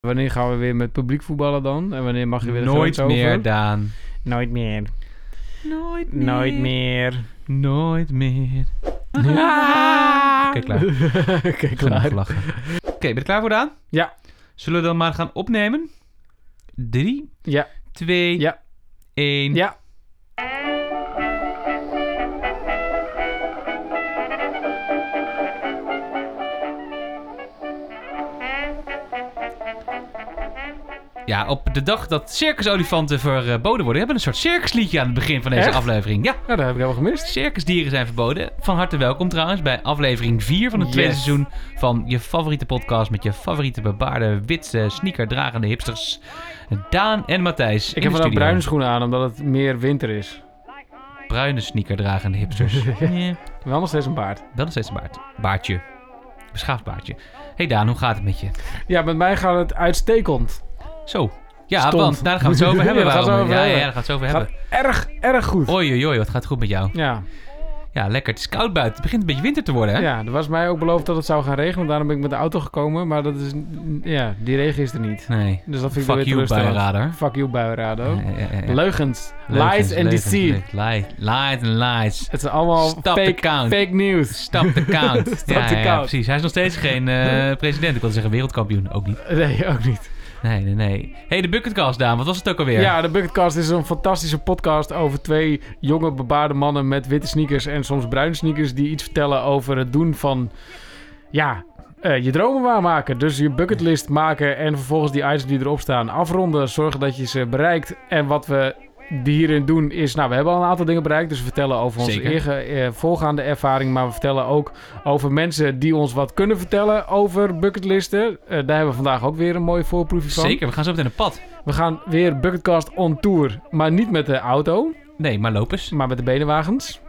Wanneer gaan we weer met publiek voetballen dan? En wanneer mag je weer Nooit meer, over? Daan. Nooit meer. Nooit Nooit meer. Nooit meer. Kijk, klaar. Kijk, Genoeg klaar. gelachen. Oké, ben je er klaar voor, Daan? Ja. Zullen we dan maar gaan opnemen? Drie, Ja. twee, Ja. één. Ja. Ja, op de dag dat circusolifanten verboden worden, hebben we een soort circusliedje aan het begin van deze Echt? aflevering. Ja, Nou, dat heb ik helemaal gemist. circusdieren zijn verboden. Van harte welkom trouwens bij aflevering 4 van het tweede seizoen van je favoriete podcast met je favoriete bebaarde, witse, sneakerdragende hipsters. Daan en Matthijs. Ik heb vandaag bruine schoenen aan, omdat het meer winter is. bruine sneakerdragende hipsters. ja. Wel nog steeds een baard. Wel nog steeds een baard. Baardje. Beschaafd baardje. Hey Daan, hoe gaat het met je? Ja, met mij gaat het uitstekend. Zo. Ja, want daar gaan we het zo over hebben. Ja, daar gaan we het waarom- zo over ja, ja, hebben. daar gaan we het zo over Gaat hebben. erg, erg goed. Oei, oei, oei, wat gaat goed met jou? Ja. Ja, lekker. Het is koud buiten. Het begint een beetje winter te worden, hè? ja, er was mij ook beloofd dat het zou gaan regenen. Daarom ben ik met de auto gekomen. Maar dat is, ja, die regen is er niet. Nee. Dus dat vind ik Fuck weer you, teleurstellend. buienradar. Fuck you, buienrado. Ja, ja, ja, ja. Leugens. Lies and deceit. Lies, and lies. Het is allemaal Stop fake, count. fake news. Stop the count. Stop ja, the count. precies. Hij is nog steeds geen eh, president. Ik wilde zeggen wereldkampioen. Ook niet. Nee, ook niet. Nee, nee, nee. hey, de Bucketcast, Daan. Wat was het ook alweer? Ja, de Bucketcast is een fantastische podcast over twee jonge bebaarde mannen met witte sneakers en soms bruine sneakers die iets vertellen over het doen van, ja, eh, je dromen waarmaken. Dus je bucketlist maken en vervolgens die items die erop staan afronden, zorgen dat je ze bereikt. En wat we hierin doen is, nou, we hebben al een aantal dingen bereikt, dus we vertellen over onze eigen eh, voorgaande ervaring, maar we vertellen ook over mensen die ons wat kunnen vertellen over bucketlisten. Eh, daar hebben we vandaag ook weer een mooie voorproefje van. Zeker. We gaan zo meteen op pad. We gaan weer Bucketcast on tour, maar niet met de auto, Nee, maar loop eens. maar met de benenwagens.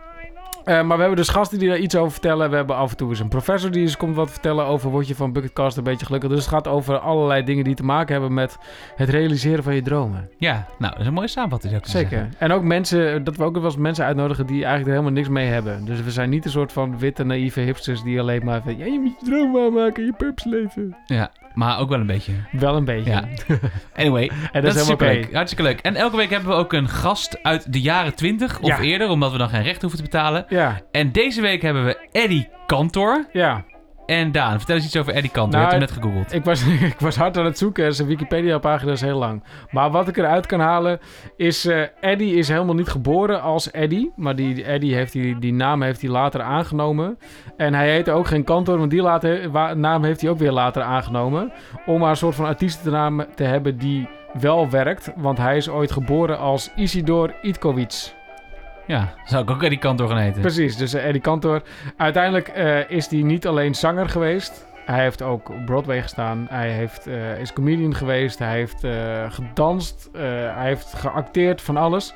Eh, maar we hebben dus gasten die daar iets over vertellen. We hebben af en toe eens een professor die eens komt wat vertellen over word je van Bucketcast een beetje gelukkig. Dus het gaat over allerlei dingen die te maken hebben met het realiseren van je dromen. Ja, nou, dat is een mooie samenvatting. Zou ik Zeker. zeggen. En ook mensen, dat we ook wel eens mensen uitnodigen die eigenlijk er helemaal niks mee hebben. Dus we zijn niet een soort van witte naïeve hipsters die alleen maar van, ja, je moet je droom waarmaken, je purpose leven. Ja, maar ook wel een beetje. Wel een beetje. Ja. Anyway, En dat, dat, is helemaal oké. superleuk. Hartstikke leuk. En elke week hebben we ook een gast uit de jaren 20 of Ja. eerder, omdat we dan geen recht hoeven te betalen. Ja, En deze week hebben we Eddie Kantor. ja. En Daan, vertel eens iets over Eddie Kantor. Nou, je hebt hem net gegoogeld. Ik was, ik was hard aan het zoeken en zijn Wikipedia-pagina is heel lang. Maar wat ik eruit kan halen is... eh Eddie is helemaal niet geboren als Eddie. Maar die Eddie heeft die, die naam heeft hij later aangenomen. En hij heette ook geen kantor, want die later, wa- naam heeft hij ook weer later aangenomen. Om maar een soort van artiestennaam te hebben die wel werkt. Want hij is ooit geboren als Isidor Itkovic. Ja, zou ik ook Eddie Kantor gaan heten. Precies, dus eh, Eddie Kantor. Uiteindelijk eh, is hij niet alleen zanger geweest. Hij heeft ook op Broadway gestaan. Hij heeft, eh, is comedian geweest. Hij heeft gedanst. hij heeft geacteerd van alles.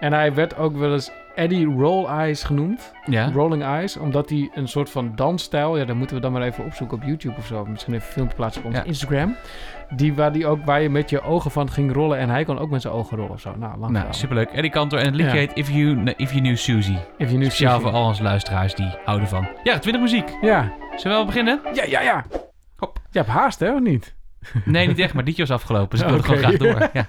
En hij werd ook wel eens Eddie Roll Eyes genoemd. Ja? Rolling Eyes. Omdat hij een soort van dansstijl... Ja, dat moeten we dan maar even opzoeken op YouTube of zo. Misschien even een filmpje plaatsen op onze Ja. Instagram. Die, waar, die ook, waar je met je ogen van ging rollen. En hij kon ook met zijn ogen rollen of zo. Nou, lang Nou, superleuk. Eddie Kantor. En het liedje Ja. heet If You, If you Knew Susie. If you knew Speciaal Susie. voor al onze luisteraars die houden van. Ja, 20 muziek. Ja. Zullen we wel beginnen? Ja, ja, ja. Hop. Je hebt haast, hè, of niet? Nee, niet echt, maar liedje was afgelopen. Dus ik Oké. gewoon graag door. Ja.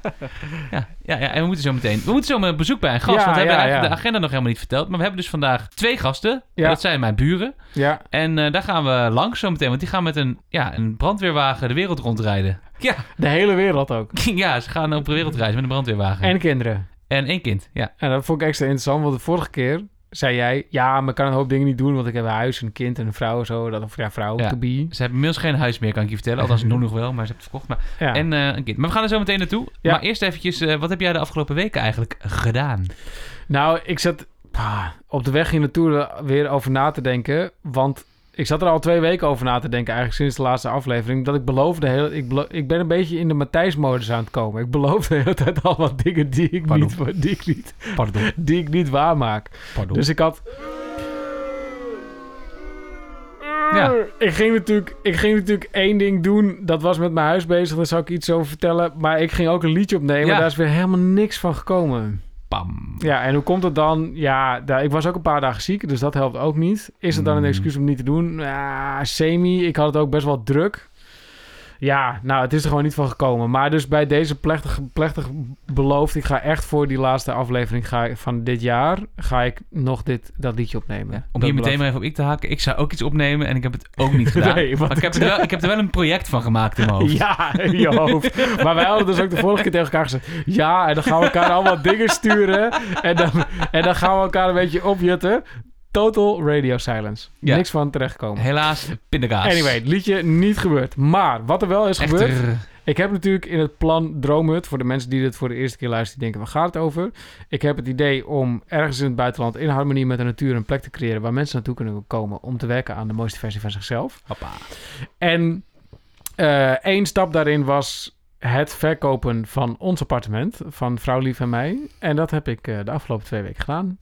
Ja, ja, ja, en we moeten zo meteen... We moeten zo met een bezoek bij een gast. Ja, want we hebben eigenlijk de agenda nog helemaal niet verteld. Maar we hebben dus vandaag twee gasten. Dat zijn mijn buren. Ja. En eh, daar gaan we langs zo meteen. Want die gaan met een, ja, een brandweerwagen de wereld rondrijden. Ja, De hele wereld ook. ja, ze gaan op de wereldreis met een brandweerwagen. En kinderen. en één kind, ja. En dat vond ik extra interessant, want de vorige keer zei jij... Ja, maar ik kan een hoop dingen niet doen, want ik heb een huis, een kind en een vrouw. Zo, dat, of ja, vrouw, Ja. to be. Ze hebben inmiddels geen huis meer, kan ik je vertellen. Althans, nog nog wel, maar ze hebben het verkocht. Maar... Ja. En eh, een kind. Maar we gaan er zo meteen naartoe. Ja. Maar eerst eventjes, eh, wat heb jij de afgelopen weken eigenlijk gedaan? Nou, ik zat ah, op de weg hier naartoe er weer over na te denken. Want ik zat er al twee weken over na te denken, eigenlijk sinds de laatste aflevering. Dat ik beloofde, heel, ik, belo- ik ben een beetje in de Matthijs-modus aan het komen. Ik beloof de hele tijd al wat dingen die ik, Pardon. niet, die, ik niet, Pardon, die ik niet waarmaak. pardon. Dus ik had. Ja. Ik ging, natuurlijk, ik ging natuurlijk één ding doen. Dat was met mijn huis bezig. Daar zou ik iets over vertellen. Maar ik ging ook een liedje opnemen. Ja. Daar is weer helemaal niks van gekomen. Pam. Ja, en hoe komt het dan? Ja, daar, ik was ook een paar dagen ziek. Dus dat helpt ook niet. Is het dan een Mm. excuus om niet te doen? Ja, semi. Ik had het ook best wel druk. Ja, nou, het is er gewoon niet van gekomen. Maar dus bij deze plechtig, plechtig beloofd... ik ga echt voor die laatste aflevering ga ik, van dit jaar... ga ik nog dit, dat liedje opnemen. Ja, om Dat hier meteen maar even op ik te haken. Ik zou ook iets opnemen en ik heb het ook niet gedaan. Nee, maar ik heb, er wel, ik heb er wel een project van gemaakt in mijn hoofd. Ja, in je hoofd. Maar wij hadden dus ook de vorige keer tegen elkaar gezegd... Ja, en dan gaan we elkaar allemaal dingen sturen. En dan, en dan gaan we elkaar een beetje opjutten. Total radio silence. Ja. Niks van terechtkomen. Helaas, pindakaas. Anyway, liedje niet gebeurd. Maar wat er wel is Echter, gebeurd... Ik heb natuurlijk in het plan Droomhut... voor de mensen die dit voor de eerste keer luisteren... die denken, waar gaat het over? Ik heb het idee om ergens in het buitenland... in harmonie met de natuur een plek te creëren... waar mensen naartoe kunnen komen... om te werken aan de mooiste versie van zichzelf. Hoppa. En eh, één stap daarin was het verkopen van ons appartement, van vrouw Lief en mij. En dat heb ik eh, de afgelopen twee weken gedaan.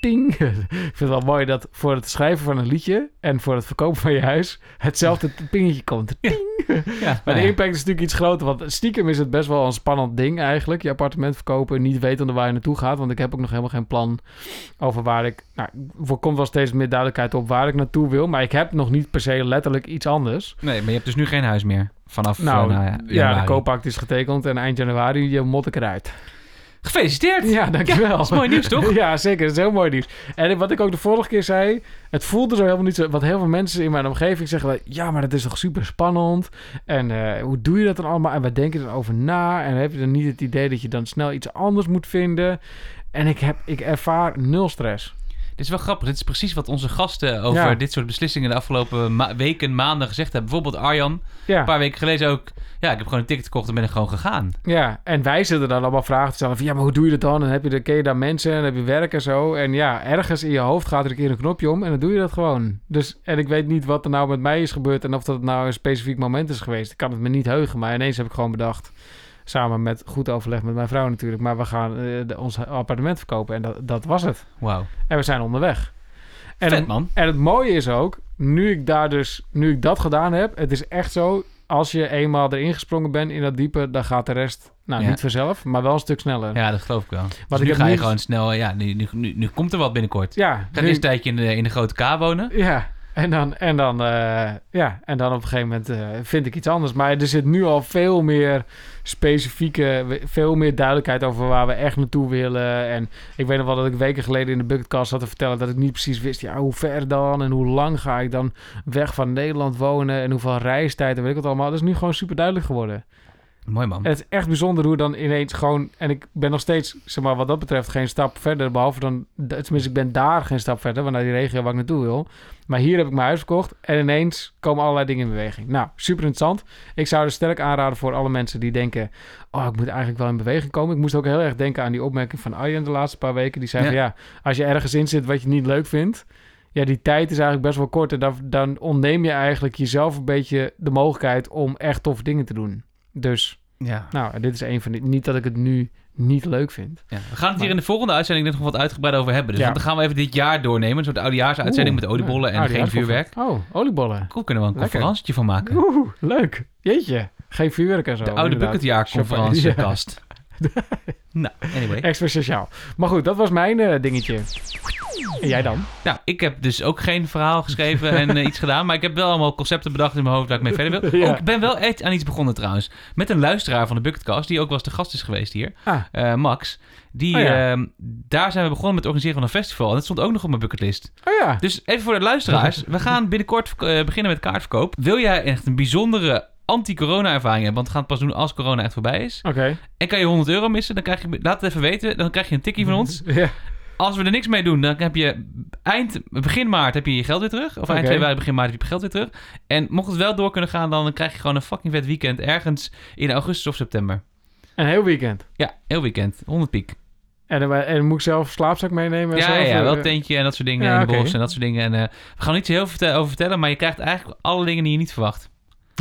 Ting! ik vind het wel mooi dat voor het schrijven van een liedje en voor het verkopen van je huis hetzelfde pingetje komt. Ting! Ja, Maar nou de ja. impact is natuurlijk iets groter, want stiekem is het best wel een spannend ding eigenlijk. Je appartement verkopen, niet weten waar je naartoe gaat. Want ik heb ook nog helemaal geen plan over waar ik... Nou, er komt wel steeds meer duidelijkheid op waar ik naartoe wil. Maar ik heb nog niet per se letterlijk iets anders. Nee, maar je hebt dus nu geen huis meer. Vanaf Nou, nou ja, ja, de koopact is getekend en eind januari je mot ik eruit. Gefeliciteerd! Ja, dankjewel. dat is mooi nieuws, toch? ja, zeker. Dat is heel mooi nieuws. En wat ik ook de vorige keer zei, het voelde zo helemaal niet zo... Wat heel veel mensen in mijn omgeving zeggen, ja, maar dat is toch super spannend. En eh, hoe doe je dat dan allemaal? En waar denk je dan over na? En heb je dan niet het idee dat je dan snel iets anders moet vinden? En ik, heb, ik ervaar nul stress. Dit is wel grappig. Dit is precies wat onze gasten over Ja. dit soort beslissingen de afgelopen ma- weken, maanden gezegd hebben. Bijvoorbeeld Arjan, Ja. een paar weken geleden ook. Ja, ik heb gewoon een ticket gekocht en ben er gewoon gegaan. Ja, en wij zitten dan allemaal vragen te stellen van... ja, maar hoe doe je dat dan? En heb je, de- ken je daar mensen en heb je werk en zo? En ja, ergens in je hoofd gaat er een keer een knopje om en dan doe je dat gewoon. Dus, en ik weet niet wat er nou met mij is gebeurd... en of dat nou een specifiek moment is geweest. Ik kan het me niet heugen, maar ineens heb ik gewoon bedacht... samen met goed overleg met mijn vrouw natuurlijk... maar we gaan de- ons appartement verkopen en dat, dat was het. Wauw. En we zijn onderweg. En Vet, man. en het mooie is ook, nu ik daar dus, nu ik dat gedaan heb, het is echt zo, als je eenmaal erin gesprongen bent in dat diepe, dan gaat de rest, nou Ja. niet vanzelf, maar wel een stuk sneller. Ja, dat geloof ik wel. Dus ik nu ga je nu- gewoon snel... Ja, nu, nu, nu, nu komt er wat binnenkort. ja, Ga nu- eerst een tijdje in de, in de grote K wonen. ja. En dan, en dan, eh, ja, en dan op een gegeven moment eh, vind ik iets anders. Maar er zit nu al veel meer specifieke, veel meer duidelijkheid over waar we echt naartoe willen. En ik weet nog wel dat ik weken geleden in de bucketcast had te vertellen dat ik niet precies wist, ja, hoe ver dan en hoe lang ga ik dan weg van Nederland wonen en hoeveel reistijd en weet ik wat allemaal. Dat is nu gewoon super duidelijk geworden. Mooi, man. Het is echt bijzonder hoe dan ineens gewoon... En ik ben nog steeds, zeg maar, wat dat betreft geen stap verder. Behalve dan... Tenminste, ik ben daar geen stap verder. Want naar die regio waar ik naartoe wil. Maar hier heb ik mijn huis verkocht. En ineens komen allerlei dingen in beweging. Nou, super interessant. Ik zou er sterk aanraden voor alle mensen die denken... Oh, ik moet eigenlijk wel in beweging komen. Ik moest ook heel erg denken aan die opmerking van Arjen de laatste paar weken. Die zei van, ja, als je ergens in zit wat je niet leuk vindt... Ja, die tijd is eigenlijk best wel kort. En dan, dan ontneem je eigenlijk jezelf een beetje de mogelijkheid om echt toffe dingen te doen. Dus... Ja. Nou, dit is een van die. Niet dat ik het nu niet leuk vind. Ja, we gaan het hier in de volgende uitzending net nog wat uitgebreid over hebben. Dus Ja. dan gaan we even dit jaar doornemen. Een soort oudejaarsuitzending met oliebollen en geen vuurwerk. Oh, oliebollen. Cool, kunnen we een Lekker. conferentietje van maken. Oeh, leuk. Jeetje. Geen vuurwerk en zo. De oude bucketjaarconferentiekast. nou, anyway. Extra speciaal. Maar goed, dat was mijn eh, dingetje. En jij dan? Nou, ik heb dus ook geen verhaal geschreven en eh, iets gedaan. Maar ik heb wel allemaal concepten bedacht in mijn hoofd waar ik mee verder wil. Ja. Oh, ik ben wel echt aan iets begonnen trouwens. Met een luisteraar van de Bucketcast, die ook wel eens de gast is geweest hier. Ah, eh, Max. Die, Oh ja. ehm, daar zijn we begonnen met het organiseren van een festival. En dat stond ook nog op mijn bucketlist. oh ja. Dus even voor de luisteraars. we gaan binnenkort beginnen met kaartverkoop. Wil jij echt een bijzondere anti-corona ervaring hebben? Want we gaan het pas doen als corona echt voorbij is. Oké. En kan je 100 euro missen? Dan krijg je, laat het even weten. Dan krijg je een tikkie van ons. Ja. Als we er niks mee doen, dan heb je eind, begin maart heb je je geld weer terug. Of eind februari, begin maart heb je je geld weer terug. En mocht het wel door kunnen gaan, dan krijg je gewoon een fucking vet weekend ergens in augustus of september. Een heel weekend. Ja, heel weekend. 100 piek. En, dan- en moet ik zelf slaapzak meenemen? en Ja, zo, ja, ja, eh, wel tentje en dat soort dingen Ja, in de en dat soort dingen. En eh, we gaan niet zo heel veel over vertellen, maar je krijgt eigenlijk alle dingen die je niet verwacht.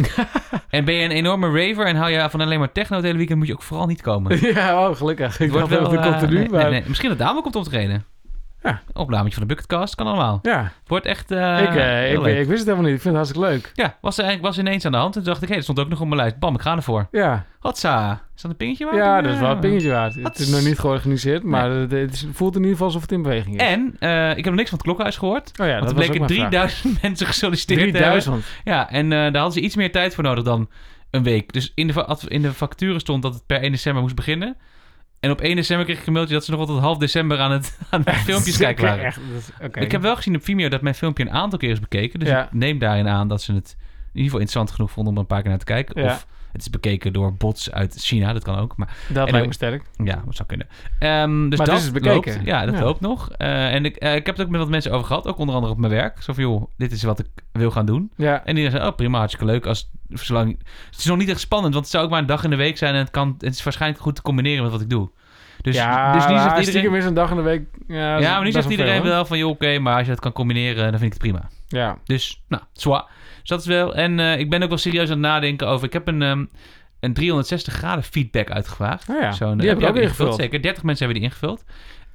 en ben je een enorme raver en hou je van alleen maar techno het hele weekend, moet je ook vooral niet komen. ja, oh, gelukkig. Ik Het dacht dat het eh, continu, nee, maar... nee, nee. Misschien dat Dame komt optreden. Ja. Opnametje van de Bucketcast, kan allemaal. Ja, wordt echt eh, ik, eh, ik, wist het helemaal niet. Ik vind het hartstikke leuk. Ja, was er eigenlijk was ineens aan de hand. En toen dacht ik, hé, dat stond ook nog op mijn lijst. Bam, ik ga ervoor. Ja, Hotsa. Is dat een pingetje waard? ja dat is wel een pingetje waard. Het is nog niet georganiseerd, maar het, het is- voelt in ieder geval alsof het in beweging is. En eh, ik heb nog niks van het klokhuis gehoord. Oh ja, want dat er bleken mijn vraag. 3000 mensen gesolliciteerd te hebben. 3000. Ja, en eh, daar hadden ze iets meer tijd voor nodig dan een week. Dus in de, in de facturen stond dat het per 1 december moest beginnen. En op 1 december kreeg ik een mailtje dat ze nog wel tot half december aan het, aan het filmpjes kijken waren. Echt, is-. Ik heb wel gezien op Vimeo dat mijn filmpje een aantal keer is bekeken. Dus Ja. ik neem daarin aan dat ze het in ieder geval interessant genoeg vonden om een paar keer naar te kijken. Ja. Of het is bekeken door bots uit China, dat kan ook. Maar Dat lijkt me sterk. ja, dat zou kunnen. Ehm, dus Maar dat is dus bekeken. loopt. Ja, dat Ja. loopt nog. Eh, en ik, eh, ik heb het ook met wat mensen over gehad. Ook onder andere op mijn werk. Zo van, joh, dit is wat ik wil gaan doen. Ja, En die zei, oh prima, hartstikke leuk. Als, zolang, het is nog niet echt spannend, want het zou ook maar een dag in de week zijn. En het, kan, het is waarschijnlijk goed te combineren met wat ik doe. Dus, ja dus maar zegt iedereen... is een dag in de week... Ja, maar nu best zegt iedereen veel, wel van, joh, oké, maar als je dat kan combineren, dan vind ik het prima. Ja, Dus, nou, zwa. Dus dat is wel. En eh, ik ben ook wel serieus aan het nadenken over. Ik heb een, ehm, een 360 graden feedback uitgevraagd. Oh ja, Zo'n, die eh, heb je ook ingevuld. Zeker, 30 mensen hebben die ingevuld.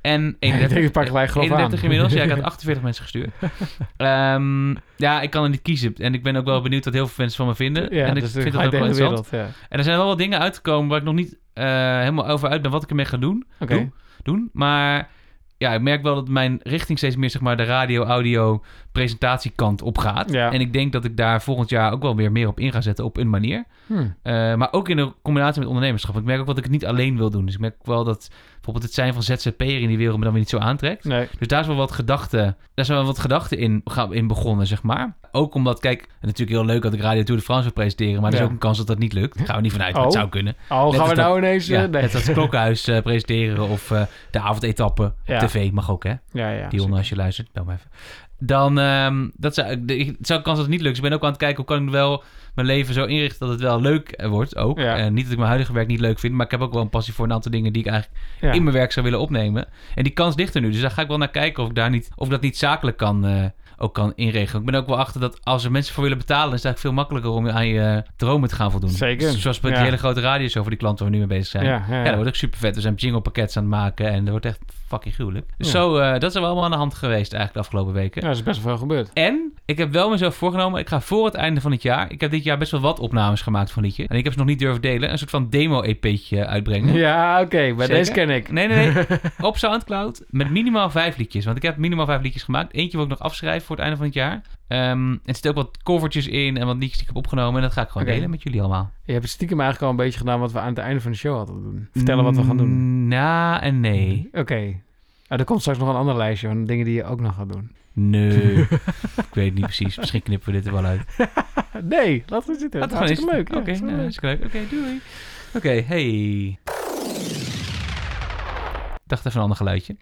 En ik 31, denk, ik pak gelijk grof 31 aan. inmiddels. Ja, ik had 48 mensen gestuurd. Ehm, ja, ik kan er niet kiezen. En ik ben ook wel benieuwd wat heel veel mensen van me vinden. Ja, en ik dus vind dat ook wel interessant. wereld. Ja. En er zijn wel wat dingen uitgekomen waar ik nog niet eh, helemaal over uit ben wat ik ermee ga doen Oké. Doe. doen. Maar ja, ik merk wel dat mijn richting steeds meer zeg maar, de radio-audio presentatiekant op gaat. Ja. En ik denk dat ik daar volgend jaar ook wel weer meer op in ga zetten op een manier. Hm. Eh, maar ook in de combinatie met ondernemerschap. Ik merk ook dat ik het niet alleen wil doen. Dus ik merk ook wel dat bijvoorbeeld het zijn van ZZP'er in die wereld me dan weer niet zo aantrekt. Nee. Dus daar is wel wat gedachten, daar zijn wel wat gedachten in, gaan- in begonnen, zeg maar. Ook omdat, kijk, het is natuurlijk heel leuk dat ik Radio Tour de France wil presenteren, maar er is Ja. ook een kans dat dat niet lukt. Daar gaan we niet vanuit, maar het Oh. zou kunnen. Oh, Net gaan we nou ineens... Ja, eh, nee. net als het klokhuis eh, presenteren of de avondetappe op Mag ook, hè? Ja, ja. Dion, als je luistert, bel me even. Dan, ehm, dat zou, het zou kans dat het niet lukt. Dus ik ben ook aan het kijken, hoe kan ik wel mijn leven zo inrichten dat het wel leuk eh, wordt ook. Ja. En niet dat ik mijn huidige werk niet leuk vind, maar ik heb ook wel een passie voor een aantal dingen die ik eigenlijk Ja. in mijn werk zou willen opnemen. En die kans ligt er nu. Dus daar ga ik wel naar kijken of ik, daar niet, of ik dat niet zakelijk kan, eh, ook kan inregelen. Ik ben ook wel achter dat als er mensen voor willen betalen, is het eigenlijk veel makkelijker om aan je dromen te gaan voldoen. Zeker. Zoals bij Ja. die hele grote radioshow voor die klanten waar we nu mee bezig zijn. Ja, Ja, ja, dat wordt ook super vet. We zijn jingle pakketten aan het maken en dat wordt echt fucking gruwelijk. Dus zo, eh, dat is wel allemaal aan de hand geweest eigenlijk de afgelopen weken. Ja, er is best wel veel gebeurd. En ik heb wel mezelf voorgenomen, ik ga voor het einde van het jaar, ik heb dit jaar best wel wat opnames gemaakt van liedje. En ik heb ze nog niet durven delen, een soort van demo-EP'tje uitbrengen. Ja, oké. Zeker? deze ken ik. Nee, nee, nee. Op Soundcloud met minimaal vijf liedjes. Want ik heb minimaal vijf liedjes gemaakt. Eentje wil ik nog afschrijven voor het einde van het jaar. Ehm er zitten ook wat covertjes in en wat liedjes die ik heb opgenomen. En dat ga ik gewoon delen met jullie allemaal. Je hebt stiekem eigenlijk al een beetje gedaan wat we aan het einde van de show hadden doen. Vertellen wat we gaan doen. Mm, Na en nee. Oké. Ah, er komt straks nog een ander lijstje van dingen die je ook nog gaat doen. Nee. ik weet het niet precies. Misschien knippen we dit er wel uit. Nee, laten we zitten. Dat is hartstikke leuk. Oké, Ja, nou, is leuk. Oké, doei. Oké, hey. Ik dacht even een ander geluidje.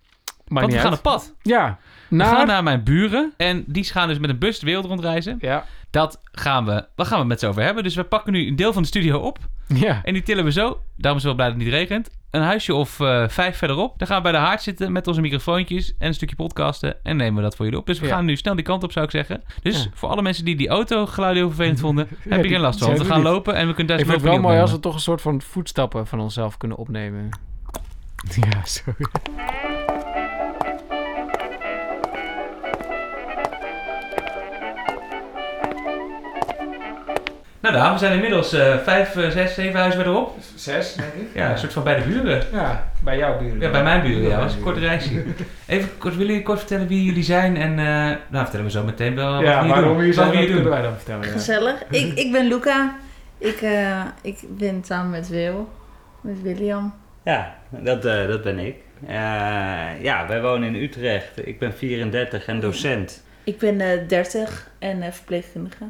Maar Want we gaan op pad. Ja. We Naar... gaan naar mijn buren. En die gaan dus met een bus de wereld rondreizen. Ja. Dat gaan we, wat gaan we met z'n over hebben. Dus we pakken nu een deel van de studio op. Ja. En die tillen we zo. Daarom is wel blij dat het niet regent. Een huisje of eh, vijf verderop. Dan gaan we bij de haard zitten met onze microfoontjes en een stukje podcasten. En nemen we dat voor jullie op. Dus we Ja. gaan nu snel die kant op, zou ik zeggen. Dus Ja. voor alle mensen die die autogeluiden heel vervelend vonden, heb je die geen last van. we gaan niet. lopen en we kunnen daar Ik vind het wel mooi als we toch een soort van voetstappen van onszelf kunnen opnemen. Ja, sorry. Nou, daar, we zijn inmiddels eh, vijf, eh, zes, zeven huizen verderop. Zes, denk ik. Ja, een soort van bij de buren. Ja, bij jouw buren. Ja, bij mijn buren, ja. Bij Dat was een mijn kort reisje. Even kort, willen jullie kort vertellen wie jullie zijn? En eh, nou, vertellen we zo meteen wel wat Ja, we hier waarom doen. we hier Wat zijn, we kunnen doen. wij dan vertellen. Ja. Gezellig. Ik, ik ben Luca. Ik, eh, ik ben samen met Wil, met William. Ja, dat, eh, dat ben ik. Eh, ja, wij wonen in Utrecht. Ik ben 34 en docent. Ik ben eh 30 en eh, verpleegkundige.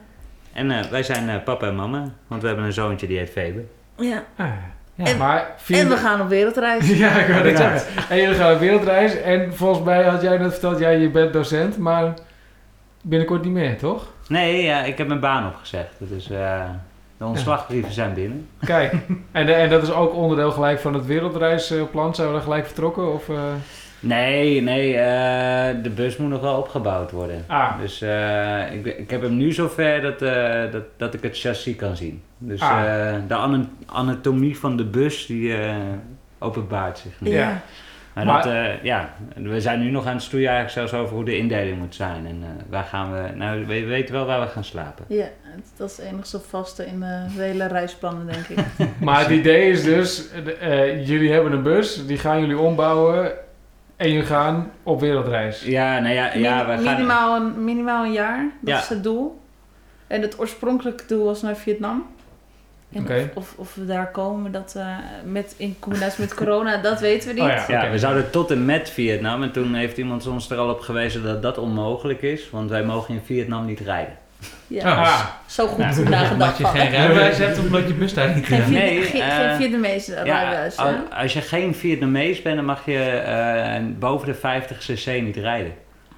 En eh, wij zijn eh, papa en mama, want we hebben een zoontje die heet Febe. Ja. Ah, Ja. En- maar vier... En we gaan op wereldreis. Ja, ik wou zeggen. En jullie gaan op wereldreis. En volgens mij had jij net verteld, ja, je bent docent, maar binnenkort niet meer, toch? Nee, ja, ik heb mijn baan opgezegd. Dus eh, de ontslagbrieven zijn binnen. Kijk, en, en dat is ook onderdeel gelijk van het wereldreisplan. Zijn we dan gelijk vertrokken? Of, eh? Nee, nee, eh, de bus moet nog wel opgebouwd worden. Ah, Dus eh, ik, ik heb hem nu zover dat, eh, dat, dat ik het chassis kan zien. Dus Ah. eh, de ana- anatomie van de bus die eh, openbaart zich nu. Ja. Maar, Maar- dat, eh, ja, we zijn nu nog aan het stoeien eigenlijk zelfs over hoe de indeling moet zijn. En eh, waar gaan we, nou, we we weten wel waar we gaan slapen. Ja, dat is het enige vaste in de hele reisplannen, denk ik. maar het idee is dus, eh, jullie hebben een bus, die gaan jullie ombouwen en jullie gaan op wereldreis. Ja, nou ja, ja we gaan... minimaal, een, minimaal een jaar, dat Ja. is het doel. En het oorspronkelijke doel was naar Vietnam. En Oké. of, of, of we daar komen dat, eh, met, in combinatie met corona, dat weten we niet. Oh ja. Ja, Oké. we zouden tot en met Vietnam. En toen heeft iemand ons er al op gewezen dat dat onmogelijk is. Want wij mogen in Vietnam niet rijden. Ja, Oh. Ah, Zo goed Ja. nagedacht Omdat je geen rijbewijs hebt of omdat je bus daar niet... Geen, Viet- Nee, geen, eh, geen Ja, rijbewijs, hè? als, als je geen Vietnamees bent, dan mag je eh, boven de 50 cc niet rijden.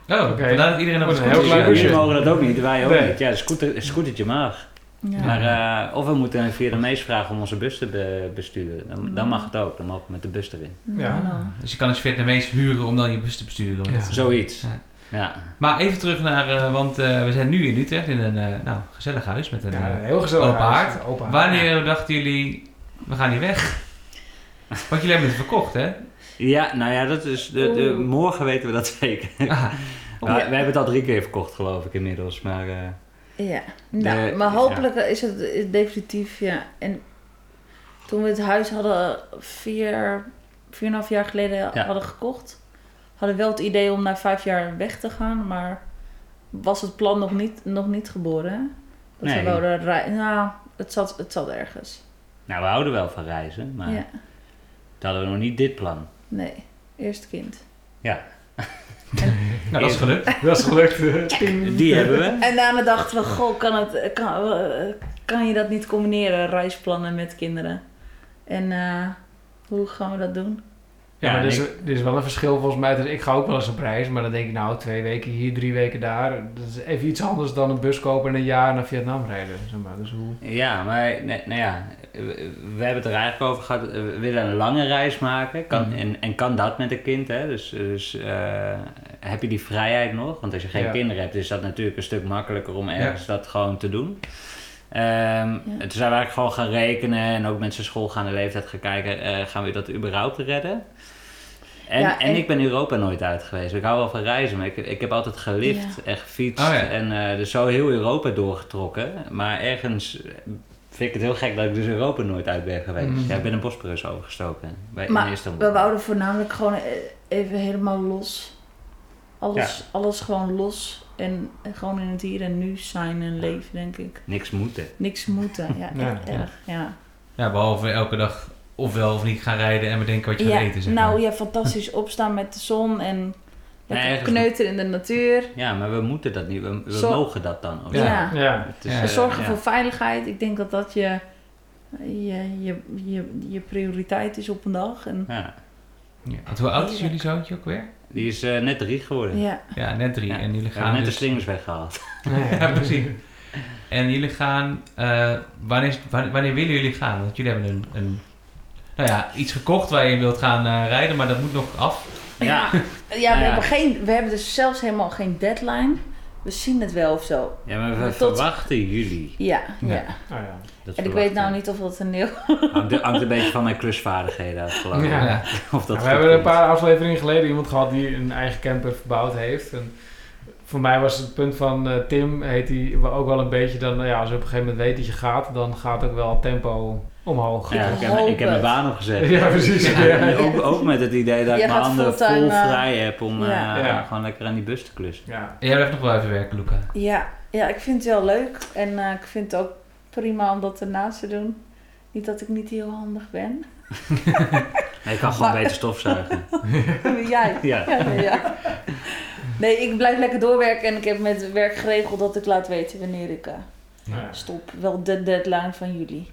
Oh, Oké. vandaar dat iedereen op een een heel klein busje. Mogen dat ook niet, wij ook Nee. niet. Ja, een scooter, een scootertje mag. Ja. Maar, eh, of we moeten een Vietnamees vragen om onze bus te be- besturen. Dan, dan mag het ook, dan mogen we met de bus erin. Ja. Nou, Dus je kan dus Vietnamees huren om dan je bus te besturen. Ja. Zoiets. Ja. Maar even terug naar, eh, want eh, we zijn nu in Utrecht in een eh, nou, gezellig huis met een ja, heel gezellig. open huis. haard. Open haard. Wanneer dachten jullie, we gaan hier weg? Want jullie hebben het verkocht, hè? ja, nou ja, dat is, de, de- morgen weten we dat zeker. Ah, We hebben het al drie keer verkocht, geloof ik inmiddels. Maar eh, Ja, nou, De- maar hopelijk is het is definitief, ja. En toen we het huis hadden vier, vier en een half jaar geleden Ja. hadden gekocht, hadden we wel het idee om na vijf jaar weg te gaan, maar was het plan nog niet, nog niet geboren. hè? Dat Nee. we wouden rijden. Nou, het zat, het zat ergens. nou, we houden wel van reizen, maar Ja, toen hadden we nog niet dit plan. nee. Eerst kind. Ja, nou, dat is gelukt. Dat is gelukt. eh, die hebben we. En daarna dachten we, goh, kan, het, kan, eh, kan je dat niet combineren, reisplannen met kinderen? En eh, hoe gaan we dat doen? Ja, maar Ja, er is, ik- er is wel een verschil volgens mij. Dus ik ga ook wel eens op reis, maar dan denk ik nou twee weken hier, drie weken daar. Dat is even iets anders dan een bus kopen en een jaar naar Vietnam rijden. Zeg maar. Dus hoe... Ja, maar nee, nou ja, we, we hebben het er eigenlijk over gehad. eh, We willen een lange reis maken. Kan, Mhm. en, en kan dat met een kind? Hè? Dus, dus eh, heb je die vrijheid nog? Want als je geen Ja. kinderen hebt, is dat natuurlijk een stuk makkelijker om ergens dat gewoon te doen. Ehm, Toen zijn we eigenlijk gewoon gaan rekenen en ook met zijn schoolgaande leeftijd gaan kijken, eh, gaan we dat überhaupt redden? En, Ja, en, en- ik ben Europa nooit uit geweest. Ik hou wel van reizen, maar ik, ik heb altijd gelift en gefietst Oh ja. en eh, dus zo heel Europa doorgetrokken. Maar ergens vind ik het heel gek dat ik dus Europa nooit uit ben geweest. Mhm. Ja, ik ben een Bosporus overgestoken bij, in Maar we wouden voornamelijk gewoon eh, even helemaal los. Alles, alles gewoon los. En gewoon in het hier en nu zijn en leven, denk ik. Niks moeten. Niks moeten. Ja, Ja, echt ja. erg. Ja. Ja, behalve elke dag ofwel of niet gaan rijden en bedenken wat je ja, gaat eten. Zeg nou maar. ja, fantastisch opstaan met de zon en lekker ergens- kneuteren in de natuur. Ja, maar we moeten dat niet. We, mogen dat dan. of Ja. Ja. Ja. eh, En zorgen ja. voor veiligheid. Ik denk dat dat je, je, je, je, je prioriteit is op een dag. En, Ja. Ja, want hoe oud is jullie zoontje ook weer? Die is eh, net drie geworden. ja. Ja, net drie. Ja. En jullie gaan net de dus... slingers weggehaald. Ja, precies. En jullie gaan... eh, wanneer, wanneer willen jullie gaan? Want jullie hebben een... een nou ja, iets gekocht waar je wilt gaan eh, rijden, maar dat moet nog af. Ja. Ja, we, Ja. Hebben geen, we hebben dus zelfs helemaal geen deadline. We zien het wel of zo. Ja, maar we Tot- verwachten jullie. Ja, Ja. ja. Oh, En ik weet nou niet of dat een heel... Hangt, hangt een beetje van mijn klusvaardigheden uit, geloof ik. Ja. Ja. Of dat we hebben een paar afleveringen geleden iemand gehad die een eigen camper verbouwd heeft. En voor mij was het punt van eh, Tim, heet hij ook wel een beetje dan, nou ja, als je op een gegeven moment weet dat je gaat, dan gaat ook wel het tempo omhoog. Ja, ik, heb, ik heb mijn baan opgezet. Ja, precies. Ja, Ja. en ook, ook met het idee dat Jij ik mijn handen vol eh, vrij heb om eh, ja. Gewoon lekker aan die bus te klussen. Ja. En jij blijft nog wel even werken, Luca. Ja, ja, ik vind het wel leuk. En eh, ik vind het ook prima om dat ernaast te doen. Niet dat ik niet heel handig ben. Nee, ik kan gewoon Maar- beter stofzuigen. Jij? Ja. Ja, nee, ja. Nee, ik blijf lekker doorwerken en ik heb met werk geregeld dat ik laat weten wanneer ik eh, Ja. stop. Wel de deadline van jullie.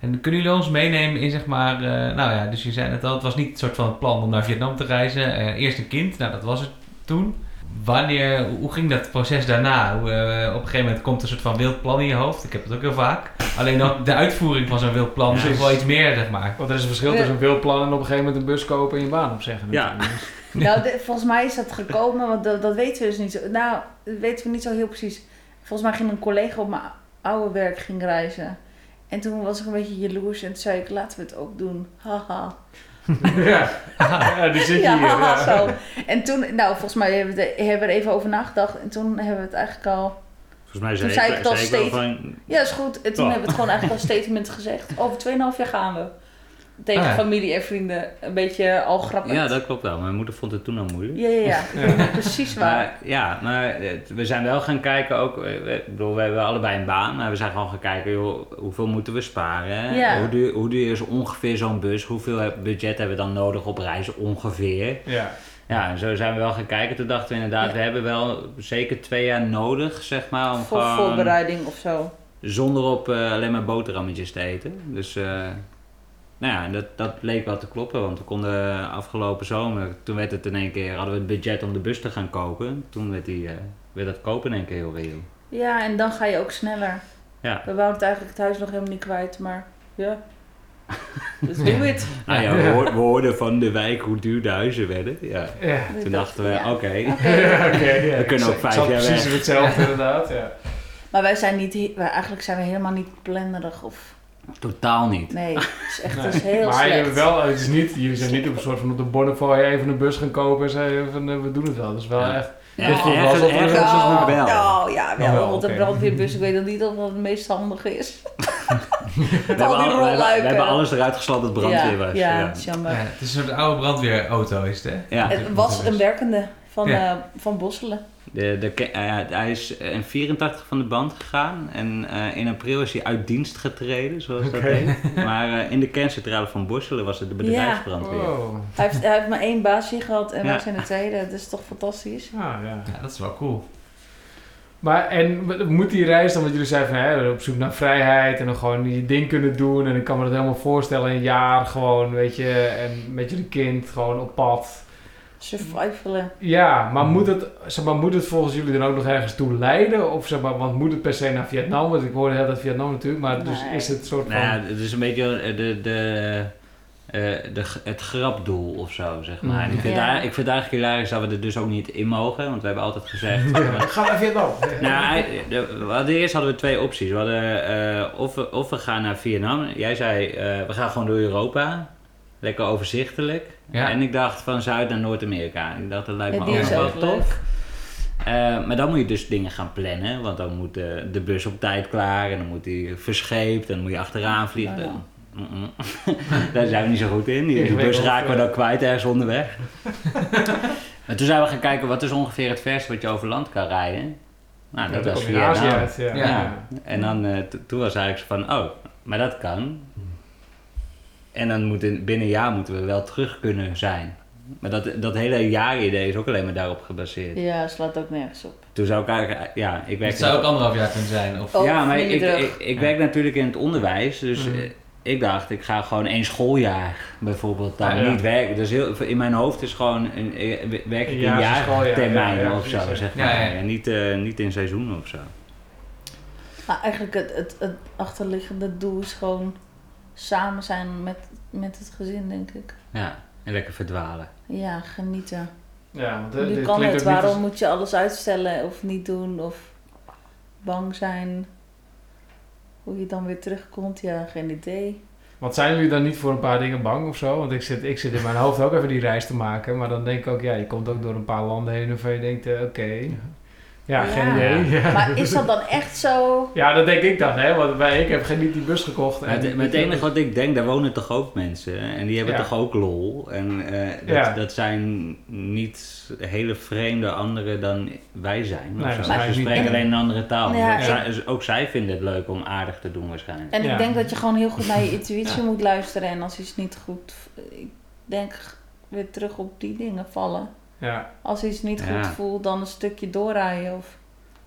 En kunnen jullie ons meenemen in zeg maar, eh, nou ja, dus je zei het al, het was niet een soort van plan om naar Vietnam te reizen. Eh, eerst een kind, nou dat was het toen. Wanneer, hoe ging dat proces daarna? Hoe, eh, op een gegeven moment komt een soort van wild plan in je hoofd. Ik heb het ook heel vaak. Alleen dan de uitvoering van zo'n wild plan is wel iets meer, zeg maar. Want er is een verschil tussen een wildplan en op een gegeven moment een bus kopen en je baan opzeggen. Ja. Nou, de- volgens mij is dat gekomen, want dat, dat weten we dus niet zo. Nou, dat weten we niet zo heel precies. Volgens mij ging een collega op mijn oude werk ging reizen. En toen was ik een beetje jaloers en toen zei ik, laten we het ook doen. Haha. ja. ja, die zit Ja, hier. haha, Ja. zo. En toen, nou, volgens mij hebben we, er- hebben we er even over nagedacht. En toen hebben we het eigenlijk al... Volgens mij Toen zei, ik, ik het al zei ik wel steeds. van... Ja, is goed. En toen Ja. hebben we het gewoon eigenlijk als statement gezegd. Over 2,5 jaar gaan we. Tegen Ah, ja. familie en vrienden een beetje al grappig. Ja, dat klopt wel. Mijn moeder vond het toen al moeilijk. Ja, ja, ja. Precies waar. Maar ja, maar we zijn wel gaan kijken ook. Ik bedoel, we hebben allebei een baan, maar we zijn gewoon gaan kijken, joh, hoeveel moeten we sparen? Ja. Hoe, duur, hoe duur is ongeveer zo'n bus? Hoeveel budget hebben we dan nodig op reizen ongeveer? Ja. Ja, en zo zijn we wel gaan kijken. Toen dachten we inderdaad, Ja. we hebben wel zeker twee jaar nodig, zeg maar, om Voor gewoon voorbereiding of zo. zonder op eh, alleen maar boterhammetjes te eten. Dus eh, nou ja, dat, dat leek wel te kloppen, want we konden afgelopen zomer, toen werd het in één keer, hadden we het budget om de bus te gaan kopen. Toen werd, die, eh, werd dat kopen in één keer heel reëel. Ja, en dan ga je ook sneller. Ja. We wouden het eigenlijk het huis nog helemaal niet kwijt, maar ja. Dus doe het. Nou ja, we, hoor- we hoorden van de wijk hoe duur de huizen werden. Ja. Ja. Toen dachten we, Ja. oké. Ja, oké, ja. We kunnen ook vijf jaar precies weg. hetzelfde inderdaad, ja. Maar wij zijn niet, wij, eigenlijk zijn we helemaal niet plannerig of... Totaal niet. Nee, het is echt Nee. het is heel maar slecht. jullie wel, het is niet, jullie zijn niet op een soort van op de Bonnefoy even een bus gaan kopen en zeiden van eh, we doen het wel. Dat is wel Ja. echt. Ja, wel ergens, er ergens ergens Nou, wel. nou, ja, wel, Oh, wel, want een brandweerbus, ik weet nog niet of dat het meest handige is. We hebben, al die al- we, hebben, we rolluiken. hebben alles eruit geslapt dat brandweer ja, was. Ja, Ja. het is jammer. Ja, het is een soort oude brandweerauto, is het hè? Ja. Het was een werkende van, Ja. eh, van Bosselen. De, de, eh, hij is in 84 van de band gegaan en eh, in april is hij uit dienst getreden, zoals dat Oké. heet. Maar eh, in de kerncentrale van Borselen was het de bedrijfsbrandweer. Oh. Hij heeft, hij heeft maar één baasje gehad en Ja. wij zijn de tweede. Dat is toch fantastisch? Ah, ja. Ja, dat is wel cool. Maar en moet die reis dan, wat jullie zeiden van hè, op zoek naar vrijheid en dan gewoon je ding kunnen doen. En ik kan me dat helemaal voorstellen, een jaar gewoon, weet je, en met jullie kind gewoon op pad. Survivalen. Ja, maar moet het, zeg maar, moet het volgens jullie dan ook nog ergens toe leiden? Of zeg maar, want moet het per se naar Vietnam? Want ik hoorde heel dat Vietnam natuurlijk, maar dus is het soort van... Nou ja, het is een beetje eh, de, de, eh, de, het grapdoel of zo, zeg maar. En ik, vind Ja. daar- ik vind het eigenlijk hilarisch dat we er dus ook niet in mogen, want we hebben altijd gezegd... Ga naar Vietnam. Nou, de- we hadden eerst hadden we twee opties. We hadden eh, of, we, of we gaan naar Vietnam. Jij zei, eh, we gaan gewoon door Europa. Lekker overzichtelijk. Ja. En ik dacht van Zuid naar Noord-Amerika. Ik dacht, dat lijkt me ook is wel tof. Eh, maar dan moet je dus dingen gaan plannen. Want dan moet de, de bus op tijd klaar. En dan moet die verscheept. En dan moet je achteraan vliegen. Nou. Daar zijn we niet zo goed in. Die, bus raken we dan kwijt ergens onderweg. en toen zijn we gaan kijken wat is ongeveer het verste wat je over land kan rijden. Nou, dat Ja, was Vietnam. uit, ja. Ja. Ja. En dan, eh, to- toen was eigenlijk zo van, oh, maar dat kan. En dan moet in, binnen een jaar moeten we wel terug kunnen zijn. Maar dat, dat hele jaar-idee is ook alleen maar daarop gebaseerd. Ja, slaat ook nergens op. Toen zou ik eigenlijk, ja, ik werk... Het zou ook anderhalf jaar kunnen zijn. Of... Oh, ja, maar ik, ik, ik werk natuurlijk in het onderwijs, dus Mhm. eh, ik dacht, ik ga gewoon één schooljaar bijvoorbeeld dan Ah, ja. niet werken. Dus heel, in mijn hoofd is gewoon, een, eh, werk ik Een in jaarse schooljaar, jaartermijnen ja, ja, of zo, zeg Ja, maar. ja. En niet, eh, niet in seizoenen of zo. Maar eigenlijk het, het, het achterliggende doel is gewoon samen zijn met, met het gezin, denk ik. Ja, en lekker verdwalen. Ja, genieten. Ja, want, Nu kan klinkt het, ook niet waarom als- moet je alles uitstellen of niet doen of bang zijn? Hoe je dan weer terugkomt, ja, geen idee. Want zijn jullie dan niet voor een paar dingen bang of zo? Want ik zit, ik zit in mijn hoofd ook even die reis te maken. Maar dan denk ik ook, ja, je komt ook door een paar landen heen waarvan je denkt, eh, oké. Ja, Ja. geen idee. Ja. Maar is dat dan echt zo? Ja, dat denk ik dan, hè. Want wij, ik heb geen niet die bus gekocht. Maar het, maar het enige wat ik denk, daar wonen toch ook mensen. En die hebben Ja. toch ook lol. En eh, dat, Ja. dat zijn niet hele vreemde anderen dan wij zijn. Nee, zo. waarschijnlijk Ze spreken En- alleen een andere taal. Ja, Dus ook, zij, ook zij vinden het leuk om aardig te doen waarschijnlijk. En Ja. ik denk dat je gewoon heel goed naar je intuïtie Ja. moet luisteren. En als iets niet goed... Ik denk weer terug op die dingen vallen. Ja. Als iets niet Ja. goed voelt, dan een stukje doorrijden. Of...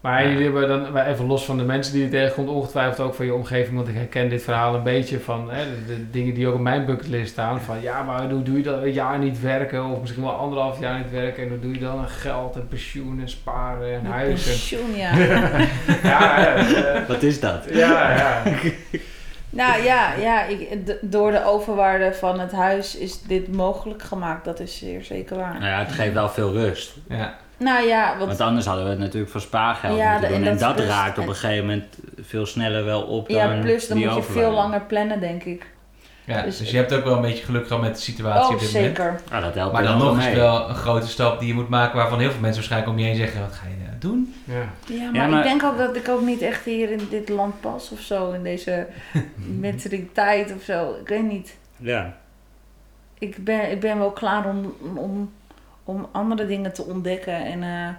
Maar Ja. jullie hebben dan, even los van de mensen die je tegenkomt, ongetwijfeld ook van je omgeving. Want ik herken dit verhaal een beetje van hè, de, de dingen die ook op mijn bucketlist staan. Van ja, maar hoe doe je dat? Een jaar niet werken of misschien wel anderhalf jaar niet werken. En hoe doe je dan? En geld en pensioen en sparen en Je huis. En, pensioen, ja. ja, ja, eh, Wat is dat? ja, ja. nou ja, ja ik, door de overwaarde van het huis is dit mogelijk gemaakt. Dat is zeer zeker waar. Nou ja, het geeft wel veel rust. Ja. Nou ja, want Want anders hadden we het natuurlijk voor spaargeld Ja, moeten de- doen. en En dat raakt op en- een gegeven moment veel sneller wel op dan ja, plus dan die moet je veel langer plannen, denk ik. Ja, Dus- dus, je hebt ook wel een beetje geluk gehad met de situatie Oh, op dit moment. zeker. Ah, dat helpt Maar er dan nog is wel een grote stap die je moet maken waarvan heel veel mensen waarschijnlijk om je heen zeggen, wat ga je nou doen? ja. Ja, maar, Ja, maar- ik denk ook dat ik ook niet echt hier in dit land pas of zo. In deze mentaliteit of zo. Ik weet niet. Ja. ik, ben, ik ben wel klaar om, om, om andere dingen te ontdekken. En eh,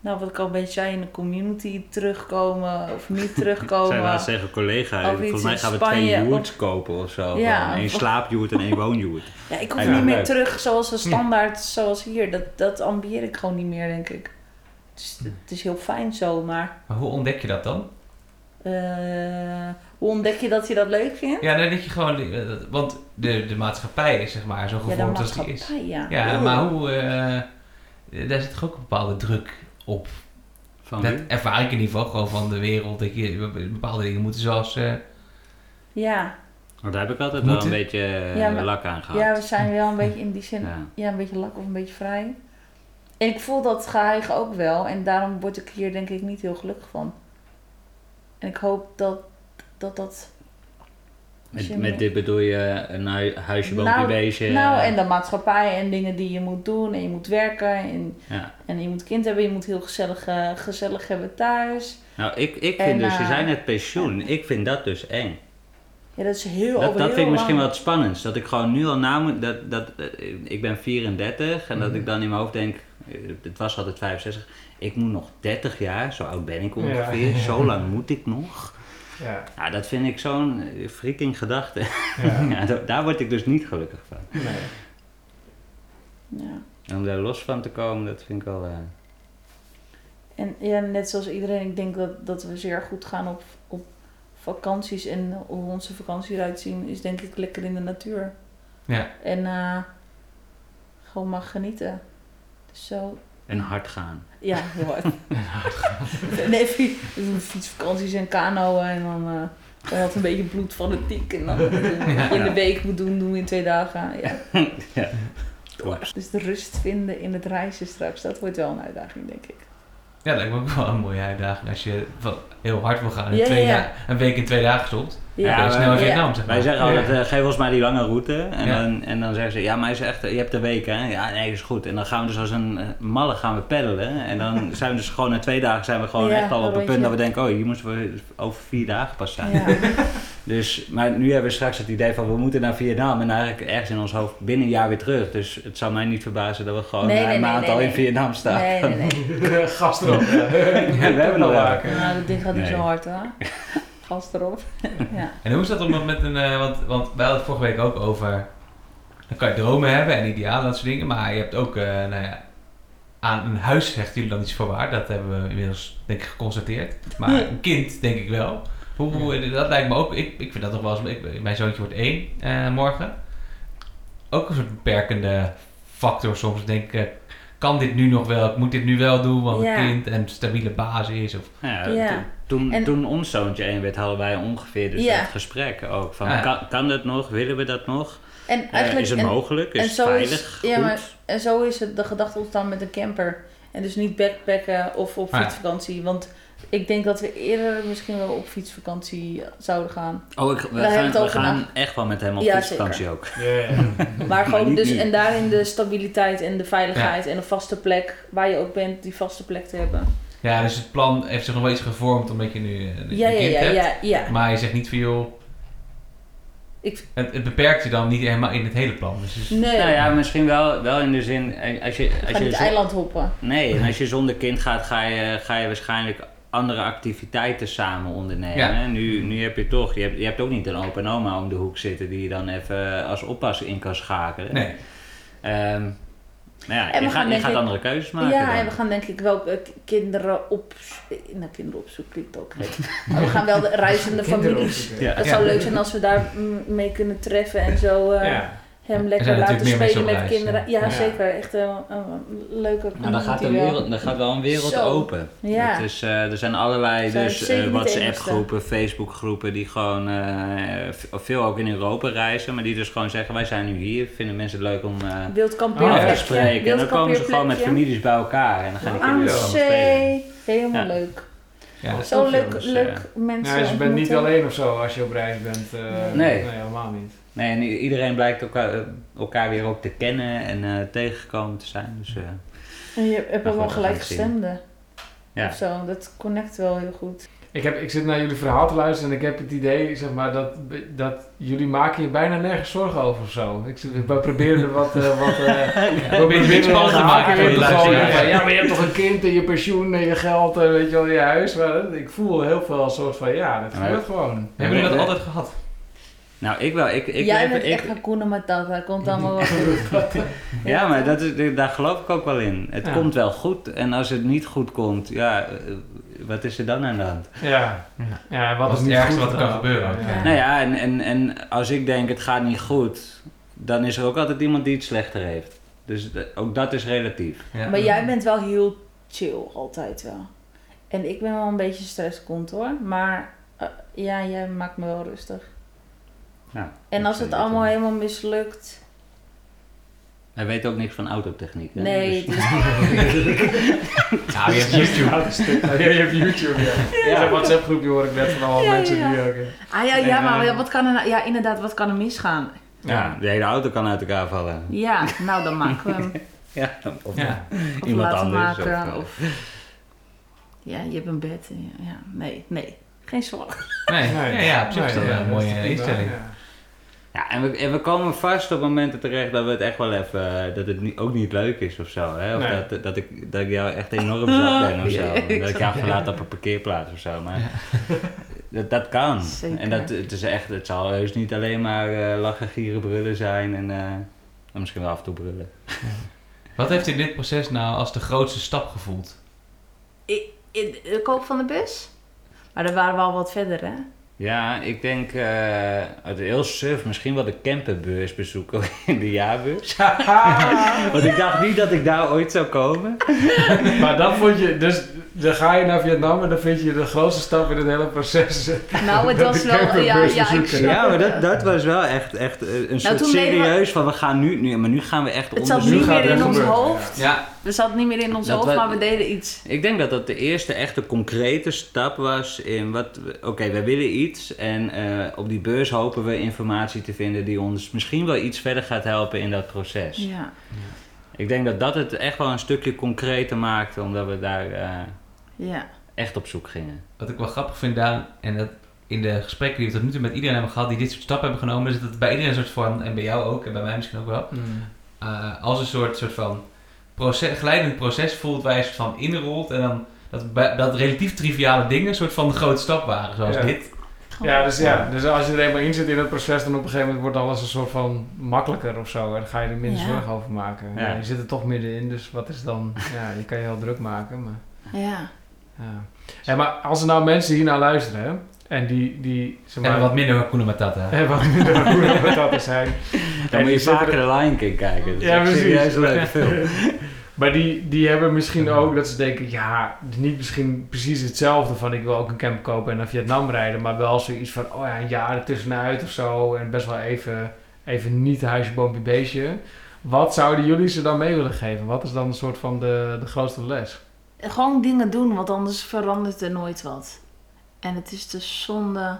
nou, wat ik al een beetje zei, in de community terugkomen of niet terugkomen. laatst tegen een collega, Of iets volgens mij gaan we Spanje, twee yurts kopen of zo. Ja, slaapjoert en één woonjoert. Ja, ik hoef Ja, niet meer leuk. terug zoals een standaard, zoals hier. Dat, dat ambieer ik gewoon niet meer, denk ik. Het is, het is heel fijn zo, maar Maar hoe ontdek je dat dan? eh, hoe ontdek je dat je dat leuk vindt? Ja, dan denk je gewoon... eh, Want de, de maatschappij is zeg maar zo Ja, gevormd als die is. ja. Maar hoe... eh, daar zit toch ook een bepaalde druk op. Van Dat wie? ervaar ik in ieder geval gewoon van de wereld. Dat je bepaalde dingen moeten zoals... eh, Ja. Want daar heb ik altijd wel een beetje Ja, maar- lak aan gehad. ja, we zijn wel een beetje in die zin, Ja. ja, een beetje lak of een beetje vrij. En ik voel dat geheig ook wel. En daarom word ik hier denk ik niet heel gelukkig van. En ik hoop dat dat... dat Met, met me- dit bedoel je een hui- huisje, boompje, Nou, beestje. Nou, en de maatschappij en dingen die je moet doen. En je moet werken. En, Ja. en je moet kind hebben. Je moet heel gezellig, eh, gezellig hebben thuis. Nou, ik, ik En, vind dus, je eh, zei net pensioen, ik vind dat dus eng. Ja, dat is heel Dat, dat heel vind ik misschien wel het spannendst. Dat ik gewoon nu al na moet, dat, dat, eh, ik ben 34 en dat Mhm. ik dan in mijn hoofd denk, eh, het was altijd 65, ik moet nog 30 jaar, zo oud ben ik ongeveer, Ja. zo lang moet ik nog. Ja. Nou, dat vind ik zo'n eh, freaking gedachte. ja. ja, da- daar word ik dus niet gelukkig van. Nee. Ja. En om daar los van te komen, dat vind ik wel... En ja, net zoals iedereen, ik denk dat, dat we zeer goed gaan op, op vakanties. En hoe onze vakanties eruit zien, is denk ik lekker in de natuur. ja. En eh, gewoon mag genieten. Dus zo, en hard gaan. ja, heel hard. nee, fi- we doen fietsvakanties en kanoën en dan... eh dan had een beetje bloedfanatiek. En dan wat je in de week moet doen, doen we in twee dagen. Ja. Ja. Dus de rust vinden in het reizen straks, dat wordt wel een uitdaging, denk ik. Ja, dat lijkt me ook wel een mooie uitdaging. Als je heel hard wil gaan. Ja, twee ja, een week in twee dagen stopt. Ja, snel in ja. Vietnam, zeg maar. Wij zeggen altijd, eh, geef ons maar die lange route. En, Ja. dan, en dan zeggen ze, ja, maar hij zegt, je hebt een week, hè? Ja, nee, dat is goed. En dan gaan we dus als een eh, malle gaan we peddelen. En dan zijn we dus gewoon na twee dagen zijn we gewoon Ja, echt al op weet punt dat we denken, oh, hier moeten we over vier dagen pas zijn. Ja. Dus, maar nu hebben we straks het idee van, we moeten naar Vietnam. En eigenlijk ergens in ons hoofd binnen een jaar weer terug. Dus het zou mij niet verbazen dat we gewoon Nee, na nee, een nee, maand nee, al in nee. Vietnam staan. Nee, nee, nee. Gast erop. Ja. we hebben nog wel. Nou, dat ding gaat niet Nee. zo hard hoor. Gas erop. ja. En hoe is dat om dat met een... eh, want, want wij hadden het vorige week ook over... Dan kan je dromen hebben en idealen en dat soort dingen. Maar je hebt ook, eh, nou ja... Aan een huis zegt jullie dan iets voor waar. Dat hebben we inmiddels denk ik geconstateerd. Maar een kind denk ik wel. Hoe, hoe- dat lijkt me ook... Ik, ik vind dat toch wel eens... Ik, mijn zoontje wordt één eh, morgen. Ook een soort beperkende factor soms. Denk ik... kan dit nu nog wel? Ik moet dit nu wel doen, want Ja. een kind en stabile basis. Of, Ja, Ja. to- Toen, En- toen ons zoontje één werd, hadden wij ongeveer dus Ja. dat gesprek ook. Van, ja. kan, kan dat nog? Willen we dat nog? En Eh, eigenlijk... is het en, mogelijk? Is en het zo is- veilig? ja, maar- en zo is het de gedachte ontstaan met een camper. En dus niet backpacken of op ja. fietsvakantie. Want ik denk dat we eerder misschien wel op fietsvakantie zouden gaan. Oh, ik, we Daar gaan, we het gaan na- echt wel met hem op Ja, fietsvakantie ook. Ja, ja. Maar gewoon dus, en daarin de stabiliteit en de veiligheid en een vaste plek waar je ook bent, die vaste plek te hebben. ja, dus het plan heeft zich nog wel iets gevormd omdat je nu eh, een Ja, ja, kind ja, hebt. ja, ja. Maar je zegt niet van joh, Ik, het, het beperkt je dan niet helemaal in het hele plan. Dus, nee, Nou ja, misschien wel, wel in de zin, eh, als je, als je niet zo- eiland hoppen. Nee, en als je zonder kind gaat, ga je, ga je waarschijnlijk andere activiteiten samen ondernemen. Ja. Nu, nu heb je toch, je hebt, je hebt ook niet een opa en oma om de hoek zitten die je dan even als oppas in kan schakelen. nee. Ehm, maar ja, En je, gaan gaat, je denk gaat ik- andere keuzes maken. Ja, dan. en we gaan denk ik wel eh, kinderen op... Nou, kinderen opzoeken klinkt ook. Maar we gaan wel de reizende families... Ja. zou leuk zijn als we daar mee kunnen treffen en zo eh, Ja. Hem Er lekker laten spelen met kinderen. ja. Zeker. Echt een, een leuke Nou, dan gaat, een wereld, dan gaat wel een wereld Zo. open. Ja. Het is, eh, er zijn allerlei Zijn dus, eh, WhatsApp-groepen, Facebook-groepen die gewoon eh, v- veel ook in Europa reizen, maar die dus gewoon zeggen: wij zijn nu hier, vinden mensen het leuk om eh, Wild Oh, af te spreken. En dan komen ze gewoon met families bij elkaar en dan gaan die Aan kinderen de gewoon spelen. zee. Helemaal Ja. leuk. Ja, Zo leuk, leuk mensen Ja, dus je bent niet alleen of zo als je op reis bent. eh, Nee. helemaal niet. Nee, en iedereen blijkt elkaar, eh, elkaar weer ook te kennen en eh, tegengekomen te zijn. Dus eh, En je hebt ook wel we gaan gelijk het zien. gestemden. ja. Of zo. Dat connect wel heel goed. Ik, heb, ik zit naar jullie verhaal te luisteren en ik heb het idee, zeg maar, dat, dat jullie maken je bijna nergens zorgen over of zo. Ik, zit- we proberen er wat... eh wat eh, we proberen te maken van, Ja, maar je hebt toch een kind en je pensioen en je geld en weet je wel, je huis. Maar ik voel heel veel een soort van, ja, dat Ja, gebeurt gewoon. Hebben jullie dat altijd gehad? Nou, ik wel. Ik, ik, Jij ik- bent ik- echt Hakuna Matata. Komt allemaal wel goed. Ja, maar dat is, daar geloof ik ook wel in. Het Ja. komt wel goed. En als het niet goed komt, ja, eh, wat is er dan aan de hand? Ja, ja wat is het ergste goed wat er kan dan? gebeuren Ja. Nou ja, en, en, en als ik denk het gaat niet goed, dan is er ook altijd iemand die het slechter heeft. Dus de- ook dat is relatief. Ja. Maar jij bent wel heel chill, altijd wel. En ik ben wel een beetje stresskont hoor. Maar eh, ja, jij maakt me wel rustig. Ja, En als het allemaal eh, helemaal mislukt. Hij weet ook niks van autotechniek. Hè? Nee, Dus- het is- Nou, je hebt YouTube. Je hebt YouTube, ja. Ja, een WhatsApp groepje hoor ik net van allemaal Ja, mensen ja. die ook... Ah ja, ja, En, maar eh, ja, wat kan er nou? Ja, inderdaad, wat kan er misgaan? ja, de hele auto kan uit elkaar vallen. Ja, nou dan maken we hem. Ja, of Ja. Of iemand laten anders. maken. of, Of, Ja, je hebt een bed. Ja, nee, nee. Geen zorgen. Nee, Nee. ja, ja, op zich is dat een mooie instelling. Ja, en we, en we komen vast op momenten terecht dat we het echt wel even, eh, dat het niet, ook niet leuk is of zo. Hè? Of Nee. dat, dat, ik, dat ik jou echt enorm zat ben of zo. Dat ik jou verlaat op een parkeerplaats of zo. Maar dat, dat kan. Zeker. En dat, het, is echt, het zal heus niet alleen maar eh, lachen, gieren, brullen zijn en, eh, en misschien wel af en toe brullen. Wat heeft in dit proces nou als de grootste stap gevoeld? De koop van de bus? Maar daar waren we al wat verder, hè? Ja, ik denk, eh is heel suf, misschien wel de camperbeurs bezoeken in de jaarbeurs. Want ik dacht niet dat ik daar ooit zou komen. Maar dat vond je... Dus dan ga je naar Vietnam en dan vind je de grootste stap in het hele proces. Nou, het Dat was wel... Ja, ja, ik Ja, maar dat, dat was wel echt, echt eh, een soort deden we- serieus van we gaan nu, nu, maar nu gaan we echt Het zat onderzoeken. niet meer het in ons hoofd. Ja, We zat niet meer in ons Dat hoofd, we- maar we deden iets. Ik denk dat dat de eerste echte concrete stap was in wat, we- oké, wij willen iets en eh, op die beurs hopen we informatie te vinden die ons misschien wel iets verder gaat helpen in dat proces. Ja. Ik denk dat dat het echt wel een stukje concreter maakte, omdat we daar eh, Ja. echt op zoek gingen. wat ik wel grappig vind, Daan, en dat in de gesprekken die we tot nu toe met iedereen hebben gehad die dit soort stappen hebben genomen, is dat het bij iedereen een soort van, en bij jou ook, en bij mij misschien ook wel, Mm. eh, als een soort, soort van proces, glijdend proces voelt waar je soort van inrolt en dan dat, dat relatief triviale dingen een soort van de grote stap waren, zoals Ja. dit. Ja, dus ja, dus als je er eenmaal in zit in het proces, dan op een gegeven moment wordt alles een soort van makkelijker of zo. En dan ga je er minder Ja. zorgen over maken. Ja. Ja, je zit er toch middenin, dus wat is dan... Ja, je kan je heel druk maken, maar... Ja. Ja. Ja, maar als er nou mensen hier naar luisteren, hè, en die, die zeg maar, En wat minder Hakuna Matata. hè, wat minder dat te zijn. Dan En moet je vaker er- de Lion King kijken. Dat Ja, precies. serieus een leuke film. Maar die, die hebben misschien ook dat ze denken, ja, niet misschien precies hetzelfde van ik wil ook een camper kopen en naar Vietnam rijden, maar wel zoiets van, oh ja, een jaar ertussenuit of zo en best wel even, even niet huisje, boompje, beestje. Wat zouden jullie ze dan mee willen geven? Wat is dan een soort van de, de grootste les? Gewoon dingen doen, want anders verandert er nooit wat. En het is dus zonde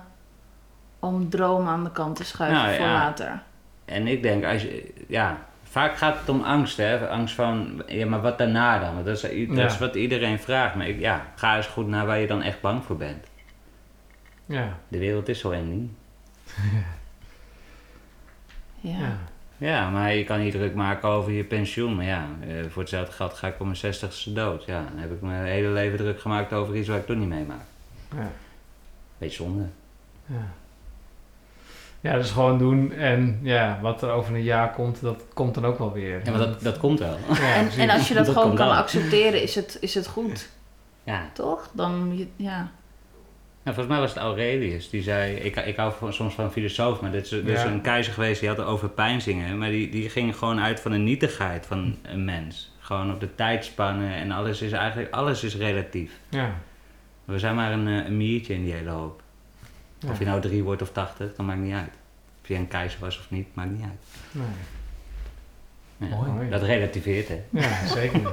om dromen aan de kant te schuiven Nou, voor ja. later. En ik denk, als je, ja, vaak gaat het om angst, hè. Angst van, ja, maar wat daarna dan? Want dat is, dat Ja. is wat iedereen vraagt. Maar ik, ja, ga eens goed naar waar je dan echt bang voor bent. Ja. De wereld is zo eng niet. Ja. ja. Ja, maar je kan je druk maken over je pensioen. Maar ja, eh, voor hetzelfde geld ga ik op mijn zestigste dood. Ja, dan heb ik mijn hele leven druk gemaakt over iets waar ik toch niet mee maak. Ja. Beetje zonde. Ja. Ja, dus gewoon doen en ja, wat er over een jaar komt, dat komt dan ook wel weer. Ja, maar dat, dat komt wel. Ja, En, en als je dat, Dat gewoon kan accepteren, is het, is het goed. Ja, Toch? Dan, je- ja. Nou, volgens mij was het Aurelius. Die zei, ik, ik hou van, soms van filosoof, maar dit is, dit is Ja. een keizer geweest die had het over pijnzingen. Maar die, die ging gewoon uit van de nietigheid van een mens. Gewoon op de tijdspannen en alles is eigenlijk, alles is relatief. Ja. We zijn maar een, eh, een miertje in die hele hoop. Ja. Of je nou drie wordt of tachtig, dat maakt niet uit. Of je een keizer was of niet, maakt niet uit. Nee. Ja. Mooi. Dat relativeert, hè. Ja, zeker.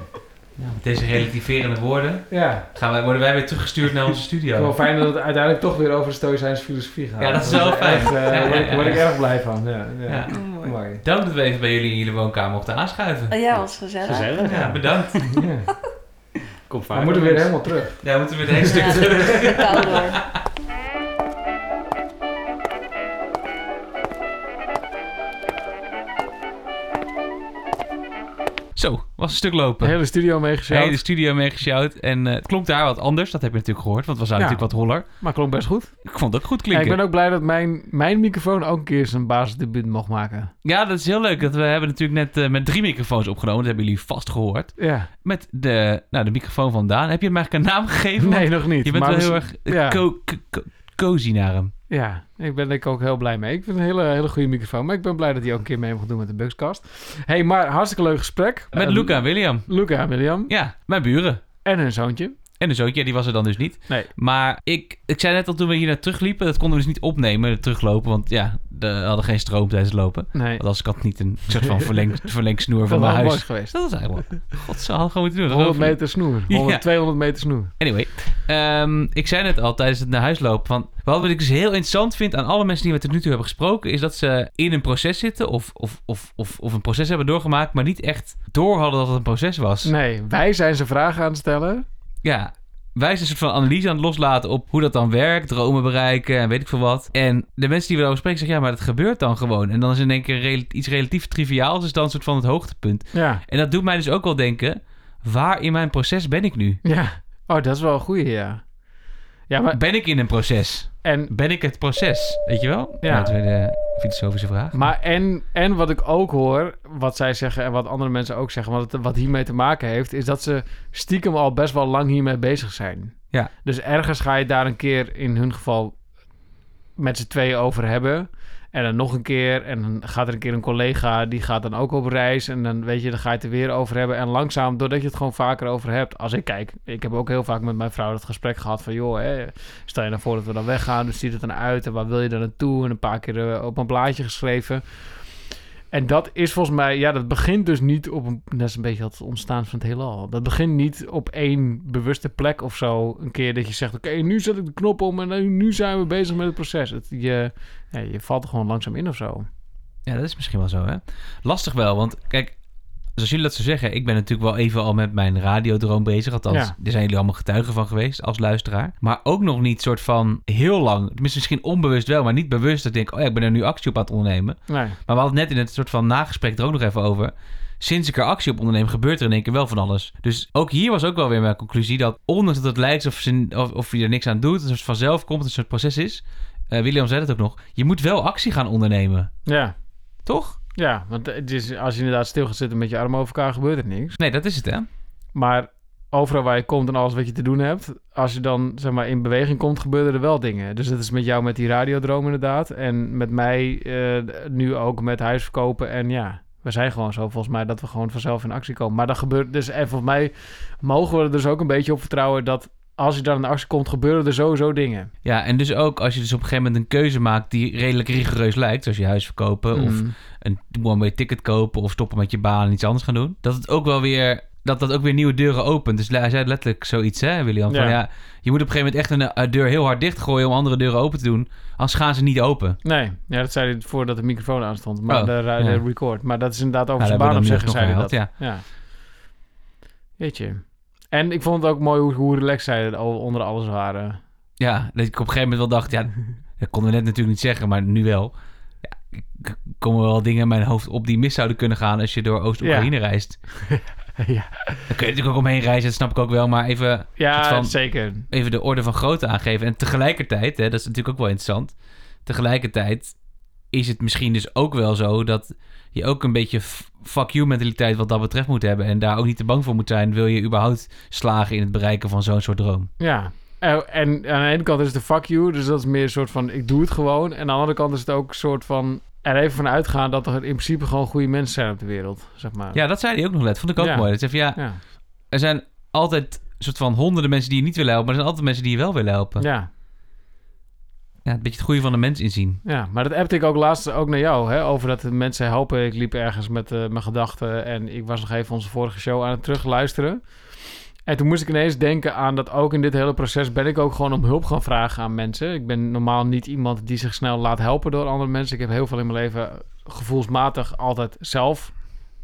Ja, met deze relativerende woorden Ja, gaan wij, worden wij weer teruggestuurd naar onze studio. wel fijn dat het uiteindelijk toch weer over stoïcijnse filosofie gaat. Ja, dat is wel fijn. Eh, Ja, ja, word ik- ja, word ik ja. erg blij van. Ja, ja. Ja. mooi. Mooi. Dank dat we even bij jullie in jullie woonkamer mochten aanschuiven. Oh, ja, was gezellig. Gezellig. Ja, bedankt. Kom We vaak moeten wel weer helemaal terug. Ja, we moeten weer een stuk Ja, terug. Zo, was een stuk De lopen. hele studio De meegesjouwd. hele studio meegesjouwd. En eh, het klonk daar wat anders. Dat heb je natuurlijk gehoord. Want we zijn Ja. natuurlijk wat holler. Maar klonk best goed. Ik vond het ook goed En klinken. ik ben ook blij dat mijn, mijn microfoon ook een keer zijn basisdebuut mocht maken. Ja, dat is heel leuk. Dat we hebben natuurlijk net eh, met drie microfoons opgenomen. Dat hebben jullie vast gehoord. Ja. Met de, nou, de microfoon van Daan. Heb je hem eigenlijk een naam gegeven? Nee, nog niet. Je bent Maar wel we- heel erg eh, ja. co- co- co- cozy naar hem. Ja, ik ben er ook heel blij mee. Ik vind een hele, hele goede microfoon. Maar ik ben blij dat hij ook een keer mee mag doen met de Bugscast. hey, maar hartstikke leuk gesprek. Met Eh, Luca en William. Luca en William. Ja, mijn buren. En hun zoontje. En de zoontje, ja, die was er dan dus niet. Nee. Maar ik, ik zei net al toen we hier naar terugliepen, dat konden we dus niet opnemen, teruglopen. Want ja, we hadden geen stroom tijdens het lopen. Nee. Want als ik had niet een soort van verleng, verlengsnoer Dat van mijn huis. mooi geweest. Dat was eigenlijk wel... God, ze hadden gewoon moeten doen. Dat 100 was- meter snoer. 100, Ja. 200 meter snoer. Anyway, ehm, ik zei net al tijdens het naar huis lopen van... Wat ik dus heel interessant vind aan alle mensen die we tot nu toe hebben gesproken... is dat ze in een proces zitten of, of, of, of, of een proces hebben doorgemaakt... maar niet echt door hadden dat het een proces was. Nee, wij zijn ze vragen aan het stellen. Ja, wij zijn een soort van analyse aan het loslaten op hoe dat dan werkt, dromen bereiken en weet ik veel wat. En de mensen die we daarover spreken zeggen, ja, maar dat gebeurt dan gewoon. En dan is in één keer rel- iets relatief triviaals, is dan een soort van het hoogtepunt. Ja. En dat doet mij dus ook wel denken, waar in mijn proces ben ik nu? Ja. Oh, dat is wel een goeie, ja. Ja, maar... Ben ik in een proces? En, Ben ik het proces? Weet je wel? Ja. Nou, de filosofische vraag. maar en, en wat ik ook hoor, wat zij zeggen en wat andere mensen ook zeggen, wat, het, wat hiermee te maken heeft, is dat ze stiekem al best wel lang hiermee bezig zijn. Ja. Dus ergens ga je daar een keer in hun geval met z'n tweeën over hebben. En dan nog een keer. En dan gaat er een keer een collega, die gaat dan ook op reis. En dan weet je, dan ga je het er weer over hebben. En langzaam, doordat je het gewoon vaker over hebt. Als ik kijk, ik heb ook heel vaak met mijn vrouw dat gesprek gehad van... joh, hè, stel je nou voor dat we dan weggaan, dus ziet het dan uit? En waar wil je dan naartoe? En een paar keer eh, op een blaadje geschreven. En dat is volgens mij, ja, dat begint dus niet op een, dat is een beetje het ontstaan van het heelal. Dat begint niet op één bewuste plek of zo. Een keer dat je zegt, oké, nu zet ik de knop om en nu, nu zijn we bezig met het proces. Je, je valt er gewoon langzaam in of zo. Ja, dat is misschien wel zo, hè? Lastig wel, want kijk, zoals jullie dat zo zeggen, ik ben natuurlijk wel even al met mijn radiodroom bezig. Althans, Ja. daar zijn jullie allemaal getuigen van geweest als luisteraar. Maar ook nog niet soort van heel lang, misschien onbewust wel, maar niet bewust dat ik denk, oh ja, ik ben er nu actie op aan het ondernemen. Nee, Maar we hadden het net in het soort van nagesprek er ook nog even over. Sinds ik er actie op onderneem, gebeurt er in één keer wel van alles. Dus ook hier was ook wel weer mijn conclusie dat, ondanks dat het lijkt of, ze, of, of je er niks aan doet, een soort vanzelf komt, een soort proces is. Eh, William zei het ook nog, je moet wel actie gaan ondernemen. ja. Toch? Ja, want het is, als je inderdaad stil gaat zitten met je armen over elkaar, gebeurt er niks. Nee, dat is het, hè? Maar overal waar je komt en alles wat je te doen hebt, als je dan zeg maar in beweging komt, gebeuren er wel dingen. Dus dat is met jou met die radiodroom inderdaad. En met mij eh, nu ook met huisverkopen. En ja, we zijn gewoon zo volgens mij dat we gewoon vanzelf in actie komen. Maar dat gebeurt dus, en volgens mij mogen we er dus ook een beetje op vertrouwen dat als je dan in actie komt, gebeuren er sowieso dingen. Ja, en dus ook als je dus op een gegeven moment een keuze maakt die redelijk rigoureus lijkt, zoals je huis verkopen of Mm. een one-way ticket kopen of stoppen met je baan en iets anders gaan doen, dat het ook wel weer dat dat ook weer nieuwe deuren opent. Dus hij zei letterlijk zoiets, hè, William? Van Ja. ja, je moet op een gegeven moment echt een eh, deur heel hard dichtgooien om andere deuren open te doen. Anders gaan ze niet open. Nee, ja, dat zei hij voordat de microfoon aanstond. Maar Oh, de, ja. de record. Maar dat is inderdaad over Ja, zijn baan zei hij nog dat. Ja. Weet je. En ik vond het ook mooi hoe, hoe relaxed zij er al- onder alles waren. Ja, dat ik op een gegeven moment wel dacht, ja, dat konden we net natuurlijk niet zeggen, maar nu wel. Ja, komen wel dingen in mijn hoofd op die mis zouden kunnen gaan als je door Oost-Oekraïne reist. ja, Daar kun je natuurlijk ook omheen reizen, dat snap ik ook wel, maar even ja van- zeker. even de orde van grootte aangeven. En tegelijkertijd, hè, dat is natuurlijk ook wel interessant. Tegelijkertijd is het misschien dus ook wel zo dat je ook een beetje fuck you mentaliteit wat dat betreft moet hebben. En daar ook niet te bang voor moet zijn. Wil je überhaupt slagen in het bereiken van zo'n soort droom? Ja. En, en aan de ene kant is het de fuck you. Dus dat is meer een soort van ik doe het gewoon. En aan de andere kant is het ook een soort van er even van uitgaan dat er in principe gewoon goede mensen zijn op de wereld. Zeg maar. Ja, dat zei hij ook nog net. Vond ik ook Ja. mooi. Dat zei van, ja, Ja. er zijn altijd soort van honderden mensen die je niet willen helpen. Maar er zijn altijd mensen die je wel willen helpen. Ja. Ja. een beetje het goede van de mens inzien. Ja, maar dat appte ik ook laatst ook naar jou, hè, over dat mensen helpen. Ik liep ergens met eh, mijn gedachten en ik was nog even onze vorige show aan het terugluisteren. En toen moest ik ineens denken aan dat ook in dit hele proces ben ik ook gewoon om hulp gaan vragen aan mensen. Ik ben normaal niet iemand die zich snel laat helpen door andere mensen. Ik heb heel veel in mijn leven gevoelsmatig altijd zelf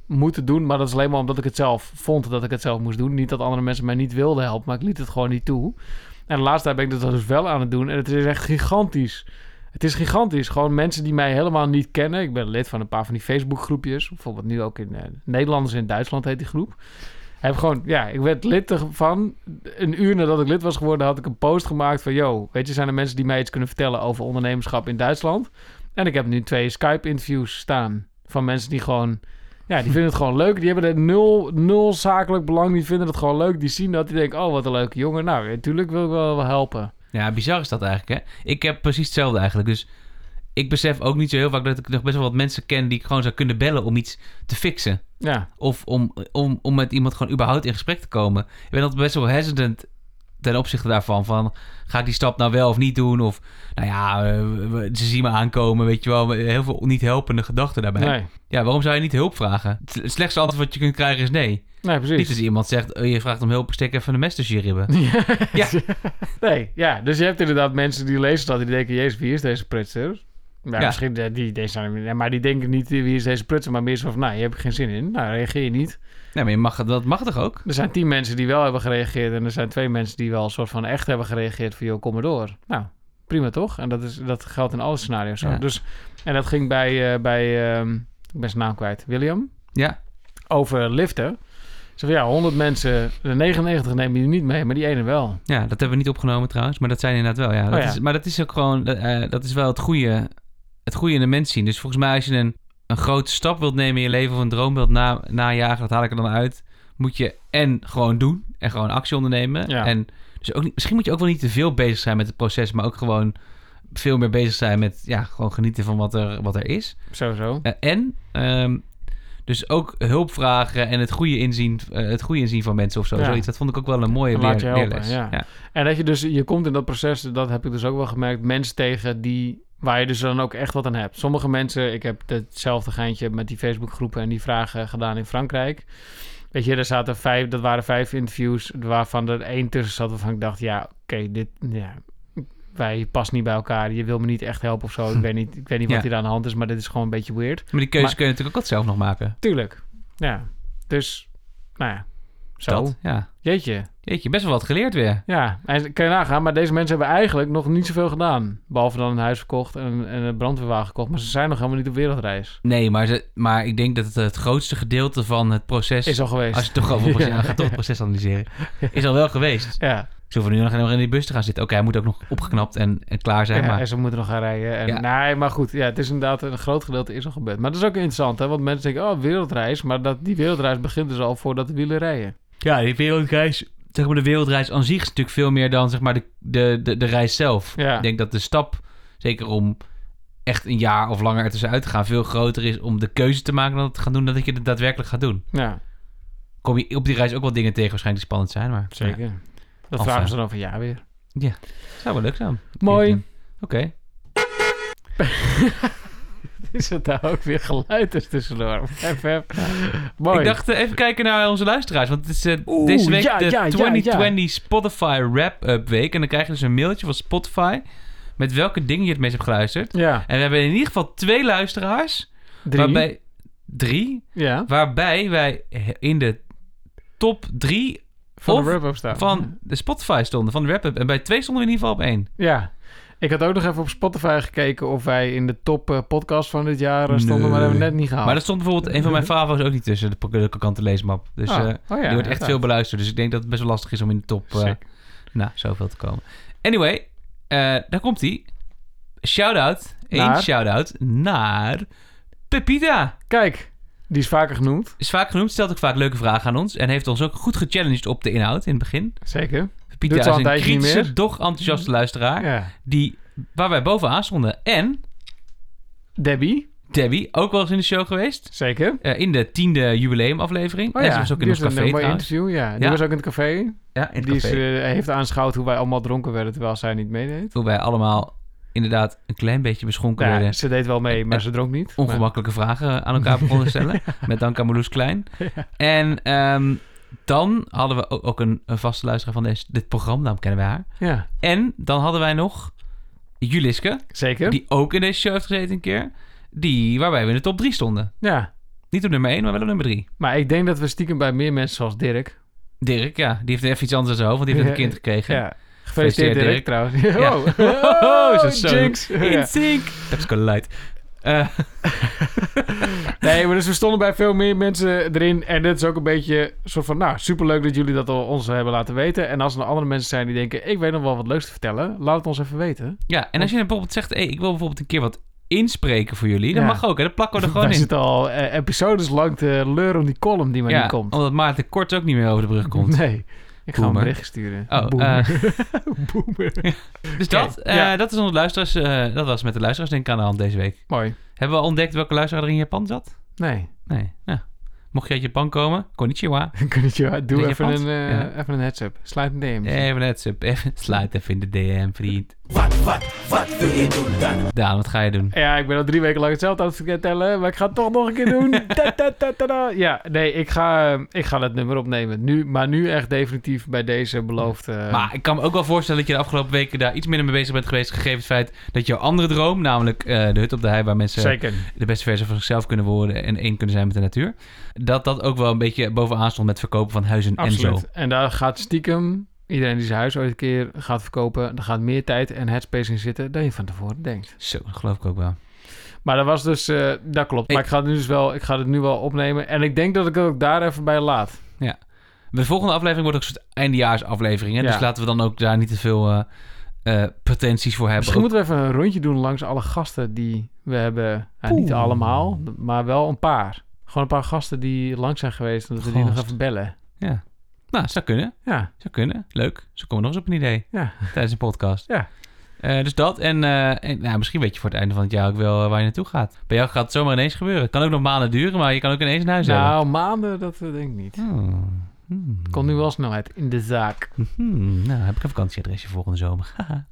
moeten doen. Maar dat is alleen maar omdat ik het zelf vond dat ik het zelf moest doen. Niet dat andere mensen mij niet wilden helpen, maar ik liet het gewoon niet toe. En de laatste tijd ben ik dat dus wel aan het doen. En het is echt gigantisch. Het is gigantisch. Gewoon mensen die mij helemaal niet kennen. Ik ben lid van een paar van die Facebookgroepjes. Bijvoorbeeld nu ook in eh, Nederlanders in Duitsland heet die groep. Heb gewoon, ja, ik werd lid ervan. Een uur nadat ik lid was geworden, had ik een post gemaakt van... Yo, weet je, zijn er mensen die mij iets kunnen vertellen over ondernemerschap in Duitsland? En ik heb nu twee Skype-interviews staan van mensen die gewoon... Ja, die vinden het gewoon leuk. Die hebben er nul, nul zakelijk belang. Die vinden het gewoon leuk. Die zien dat. Die denken, oh, wat een leuke jongen. Nou, natuurlijk wil ik wel, wel helpen. Ja, bizar is dat eigenlijk, hè? Ik heb precies hetzelfde eigenlijk. Dus ik besef ook niet zo heel vaak dat ik nog best wel wat mensen ken die ik gewoon zou kunnen bellen om iets te fixen. Ja, Of om, om, om met iemand gewoon überhaupt in gesprek te komen. Ik ben altijd best wel hesitant ten opzichte daarvan. Van, ga ik die stap nou wel of niet doen? Of, nou ja, eh, ze zien me aankomen, weet je wel. Heel veel niet helpende gedachten daarbij. nee. Ja, waarom zou je niet hulp vragen? Het slechtste antwoord wat je kunt krijgen is nee. Nee, Niet precies. als iemand zegt, oh, je vraagt om hulp, steek even een mes tussen je ribben. Ja. Nee, ja. Dus je hebt inderdaad mensen die lezen dat en die denken... Jezus, wie is deze prutser? Ja, Ja. misschien eh, die, deze maar die denken niet wie is deze prutser, maar meer zo van, nou, je hebt er geen zin in. Nou, reageer je niet. Nee, maar je mag, dat mag toch ook? Er zijn tien mensen die wel hebben gereageerd en er zijn twee mensen die wel een soort van echt hebben gereageerd van, joh, kom maar door. Nou, prima toch? En dat, is, dat geldt in alle scenario's. Ja. Dus, en dat ging bij, eh, bij ehm, ik ben zijn naam kwijt, William, Ja. over liften. Ze van, ja, 100 mensen, de 99 nemen je niet mee, maar die ene wel. Ja, dat hebben we niet opgenomen trouwens, maar dat zijn inderdaad wel. Ja. Dat Oh ja. Is, maar dat is ook gewoon, eh, dat is wel het goede, het goede in de mens zien. Dus volgens mij als je een, een grote stap wilt nemen in je leven of een droom wilt na, najagen, dat haal ik er dan uit, moet je en gewoon doen en gewoon actie ondernemen. Ja. En dus ook niet, misschien moet je ook wel niet te veel bezig zijn met het proces, maar ook gewoon veel meer bezig zijn met ja, gewoon genieten van wat er, wat er is. Sowieso. Eh, en ehm, dus ook hulp vragen en het goede inzien, eh, het goede inzien van mensen of zo. Ja. Zoiets. Dat vond ik ook wel een mooie leer, helpen, leerles. ja. Ja. En dat je dus, je komt in dat proces, dat heb ik dus ook wel gemerkt, mensen tegen die, waar je dus dan ook echt wat aan hebt. Sommige mensen, ik heb hetzelfde geintje met die Facebookgroepen en die vragen gedaan in Frankrijk. Weet je, er zaten vijf, dat waren vijf interviews, waarvan er één tussen zat waarvan ik dacht, ja, oké, dit, ja, wij passen niet bij elkaar. Je wil me niet echt helpen of zo. Ik weet niet, ik weet niet wat Ja. hier aan de hand is, maar dit is gewoon een beetje weird. Maar die keuze Maar- kun je natuurlijk ook altijd zelf nog maken. Tuurlijk. Ja. Dus, nou ja, zo. Dat, ja. Jeetje. Jeetje, best wel wat geleerd weer. Ja, en kan je nagaan, maar deze mensen hebben eigenlijk nog niet zoveel gedaan. Behalve dan een huis verkocht en, en een brandweerwagen gekocht. Maar ze zijn nog helemaal niet op wereldreis. Nee, maar, ze, maar ik denk dat het, het grootste gedeelte van het proces... Is al geweest. Als je het toch over proces, Ja. dan gaat toch het proces analyseren. Is al wel geweest. Ja, Ze hoeven nu nog helemaal in die bus te gaan zitten. Oké, hij moet ook nog opgeknapt en, en klaar zijn. ja maar en ze moeten nog gaan rijden. En, Ja. Nee, maar goed, ja, het is inderdaad een groot gedeelte is al gebeurd. Maar dat is ook interessant, hè? Want mensen denken, oh, wereldreis. Maar dat, die wereldreis begint dus al voordat de wielen rijden. Ja, die wereldreis... Zeg maar, de wereldreis aan zich is natuurlijk veel meer dan zeg maar, de, de, de, de reis zelf. Ja. Ik denk dat de stap, zeker om echt een jaar of langer ertussenuit te gaan, veel groter is om de keuze te maken dan het te gaan doen, dan dat je het daadwerkelijk gaat doen. Ja, Kom je op die reis ook wel dingen tegen waarschijnlijk die spannend zijn, maar... zeker. Dat Of, vragen eh, ze dan over ja weer. Ja, zou wel leuk zijn. Mooi. Oké. Is het daar ook weer geluid is tussendoor? Mooi. Ik dacht eh, even kijken naar onze luisteraars. Want het is eh, Oeh, deze week ja, de ja, ja, 2020 Spotify Wrap-Up Week. En dan krijg je dus een mailtje van Spotify... met welke dingen je het meest hebt geluisterd. Ja, En we hebben in ieder geval twee luisteraars. drie. Waarbij, drie. Ja, Waarbij wij in de top drie van de wrap-up staan. van de Spotify stonden. Van de wrap-up. En bij twee stonden we in ieder geval op één. Ja. Ik had ook nog even op Spotify gekeken of wij in de top eh, podcast van dit jaar eh, stonden, Nee. maar dat hebben we net niet gehaald. Maar er stond bijvoorbeeld een van mijn favo's ook niet tussen. De, de krokante leesmap. Dus Ah, eh, oh ja, die wordt echt veel beluisterd. Dus ik denk dat het best wel lastig is om in de top... Nou, zoveel te komen. Anyway, daar komt hij. Shout-out. Eén Naar? shout-out naar Pepita. Kijk, die is vaker genoemd. Is vaak genoemd, stelt ook vaak leuke vragen aan ons. En heeft ons ook goed gechallenged op de inhoud in het begin. Zeker. Al is een kritische, meer. doch enthousiaste luisteraar. Ja. Die, waar wij bovenaan stonden. En Debbie, Debbie, ook wel eens in de show geweest. zeker. Eh, in de tiende jubileumaflevering. Oh en ja, ze was ook in die ons is een, café eh, mooi interview. Ja, die Ja. was ook in het café. Ja, in het Die is, café. eh, heeft aanschouwd hoe wij allemaal dronken werden terwijl zij niet meedeed. Hoe wij allemaal inderdaad een klein beetje beschonken Ja, werden. ze deed wel mee, maar ze dronk niet. ongemakkelijke vragen aan elkaar begonnen te stellen. met dank aan Marloes Klein. En ehm, dan hadden we ook, ook een, een vaste luisteraar van deze, dit programma, daarom kennen wij haar. Ja, En dan hadden wij nog Juliske, zeker. die ook in deze show heeft gezeten een keer. Die, waarbij we in de top 3 stonden. Ja, Niet op nummer 1, maar wel op nummer 3. Maar ik denk dat we stiekem bij meer mensen zoals Dirk... Dirk, ja, die heeft even iets anders in zijn hoofd, want die heeft een kind gekregen. Ja. Gefeliciteerd Dirk, Dirk. trouwens. Ja. Oh, Oh, jinx. In sync! Pepsi Light. Eh, Nee, maar dus we stonden bij veel meer mensen erin. En dit is ook een beetje soort van... Nou, superleuk dat jullie dat al ons hebben laten weten. En als er nog andere mensen zijn die denken... Ik weet nog wel wat leuks te vertellen. Laat het ons even weten. ja, en als je bijvoorbeeld zegt, hey, ik wil bijvoorbeeld een keer wat inspreken voor jullie, dan Ja. mag ook, hè? Dat plakken we er gewoon Wij in. zitten al eh, episodes lang te leuren om die column die maar ja, niet komt. omdat Maarten Kort ook niet meer over de brug komt. Nee. Ik ga hem een Boomer. bericht sturen. Oh, Boomer. Boomer. Dus dat, eh, ja. dat is onze luisteraars. eh, dat was met de luisteraars denk ik aan de hand deze week. Mooi. Hebben we al ontdekt welke luisteraar er in Japan zat? Nee. Nee. Nou, mocht je uit Japan komen, konnichiwa. Konnichiwa. Doe even Japans? een, eh, Ja. even een heads-up. Sluit een DM. Even net, sup, even sluit even in de DM, vriend. Wat, wat, wat wil je doen dan? Daan, wat ga je doen? Ja, ik ben al drie weken lang hetzelfde aan het vertellen, maar ik ga het toch nog een keer doen. Ta, ta, ta, ta, ta. Ja, nee, ik ga, eh, ik ga het nummer opnemen. Nu, maar nu echt definitief bij deze beloofd. eh, Maar ik kan me ook wel voorstellen dat je de afgelopen weken daar iets minder mee bezig bent geweest. Gegeven het feit dat jouw andere droom, namelijk eh, de hut op de hei waar mensen Zeker. de beste versie van zichzelf kunnen worden en één kunnen zijn met de natuur. Dat dat ook wel een beetje bovenaan stond met verkopen van huizen en zo. Absoluut. En daar gaat stiekem, iedereen die zijn huis ooit een keer gaat verkopen, daar gaat meer tijd en headspace in zitten dan je van tevoren denkt. Zo, dat geloof ik ook wel. Maar dat was dus, eh, dat klopt. Ik- Maar ik ga het nu dus wel, ik ga het nu wel opnemen. En ik denk dat ik het ook daar even bij laat. De volgende aflevering wordt ook een soort eindejaarsaflevering. Hè? Ja. Dus laten we dan ook daar niet te veel eh, pretenties voor hebben. Misschien Ook- moeten we even een rondje doen langs alle gasten die we hebben. Ja, niet allemaal, maar wel een paar. Gewoon een paar gasten die lang zijn geweest. En dat we die nog even bellen. Ja. Nou, zou kunnen. Ja, Zou kunnen. Leuk. Zo komen we nog eens op een idee ja. tijdens een podcast. Ja. Eh, dus dat. En, eh, en nou, misschien weet je voor het einde van het jaar ook wel eh, waar je naartoe gaat. Bij jou gaat het zomaar ineens gebeuren. Het kan ook nog maanden duren, maar je kan ook ineens een huis hebben. Nou, maanden, dat denk ik niet. Hmm. Hmm. Komt nu wel snelheid in de zaak. Hmm. Nou, heb ik een vakantieadresje volgende zomer.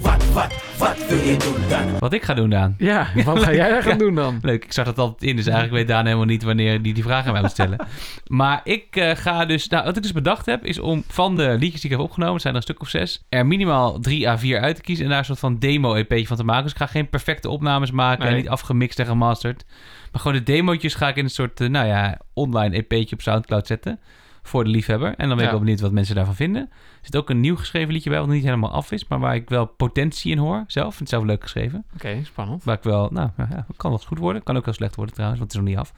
Wat, wat, wat wil je doen dan? Wat ik ga doen, Daan. Ja, wat ga jij gaan Ja. doen dan? Leuk, ik zag dat altijd in, dus eigenlijk weet Daan helemaal niet wanneer die die vragen aan mij moet stellen. maar ik eh, ga dus, nou, wat ik dus bedacht heb, is om van de liedjes die ik heb opgenomen, het zijn er een stuk of zes, er minimaal drie à vier uit te kiezen en daar een soort van demo-EP'tje van te maken. Dus ik ga geen perfecte opnames maken en niet afgemixt en gemasterd. Maar gewoon de demootjes ga ik in een soort, eh, nou ja, online EP'tje op Soundcloud zetten. Voor de liefhebber. En dan ben ik Ja. wel benieuwd wat mensen daarvan vinden. Er zit ook een nieuw geschreven liedje bij, wat niet helemaal af is. Maar waar ik wel potentie in hoor. Zelf. Het zelf leuk geschreven. Oké, spannend. Waar ik wel, nou ja, kan wel eens goed worden. Kan ook wel slecht worden trouwens, want het is nog niet af.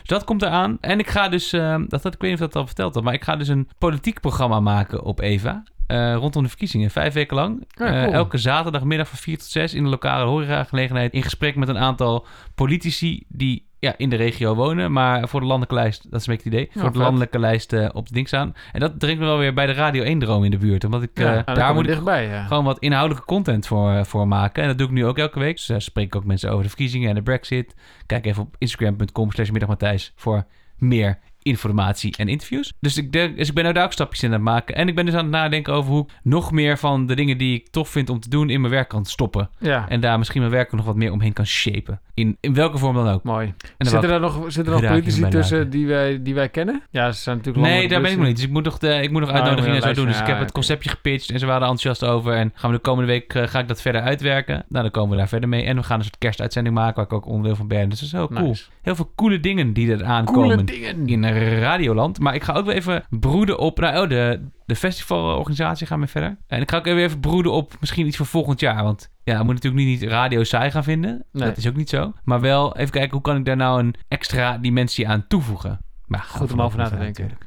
Dus dat komt eraan. En ik ga dus, eh, dat had ik weet niet of dat al verteld had, maar ik ga dus een politiek programma maken op Eva. eh, rondom de verkiezingen, vijf weken lang. Ja, Eh, elke zaterdagmiddag van 4 tot 6 in de lokale horecagelegenheid. In gesprek met een aantal politici die ja, in de regio wonen. Maar voor de landelijke lijst, dat is een beetje het idee. Ja, voor de landelijke lijst eh, op de ding staan. En dat dringt me wel weer bij de Radio 1 droom in de buurt. Omdat ik, Ja, eh, nou, daar moet ik dichtbij, ja. gewoon wat inhoudelijke content voor, eh, voor maken. En dat doe ik nu ook elke week. Dus daar spreek ik ook mensen over de verkiezingen en de brexit. Kijk even op instagram.com slash middagmatthijs voor meer informatie en interviews. Dus ik, denk, dus ik ben nou daar ook stapjes in aan het maken. En ik ben dus aan het nadenken over hoe ik nog meer van de dingen die ik tof vind om te doen in mijn werk kan stoppen. Ja, En daar misschien mijn werk nog wat meer omheen kan shapen. In, in welke vorm dan ook. mooi. En Zitten er nog, zitten er nog politici tussen die wij, die wij kennen? Ja, ze zijn natuurlijk Nee, daar ben ik nog niet. Dus ik moet nog, de, ik moet nog Oh, uitnodigingen en zo doen. Dus ik heb ja, het conceptje gepitcht en ze waren er enthousiast over. En gaan we de komende week eh, ga ik dat verder uitwerken. Nou, dan komen we daar verder mee. En we gaan een soort kerstuitzending maken waar ik ook onderdeel van ben. Dus dat is heel cool. Heel veel coole dingen die er Coole aankomen dingen. in Radioland. Maar ik ga ook weer even broeden op... Nou, oh, de, de festivalorganisatie gaan we verder. En ik ga ook weer even broeden op misschien iets voor volgend jaar. Want ja, we moeten natuurlijk niet radio saai gaan vinden. Nee. Dat is ook niet zo. Maar wel even kijken hoe kan ik daar nou een extra dimensie aan toevoegen. Maar Goed om over na te denken. natuurlijk.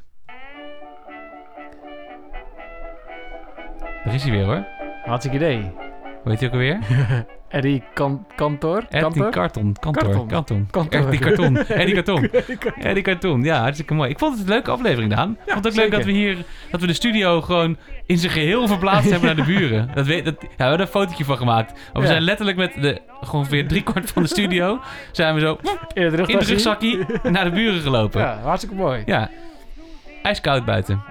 Daar is hij weer hoor. Hartstikke idee. Hoe heet hij ook alweer? Eddie kan Kantor? Eddie? Karton. Kantor. Karton. Eddie Karton. Eddie Karton. Eddie Karton. Ja, hartstikke mooi. Ik vond het een leuke aflevering, Daan. Ik vond het ook leuk dat we hier... Dat we de studio gewoon in zijn geheel verplaatst hebben naar de buren. Dat weet, dat, ja, we hebben er een fotootje van gemaakt. Maar we Ja. zijn letterlijk met de, ongeveer driekwart van de studio... zijn we zo In het rugzakje naar de buren gelopen. Ja. Ja, hartstikke mooi. IJskoud buiten.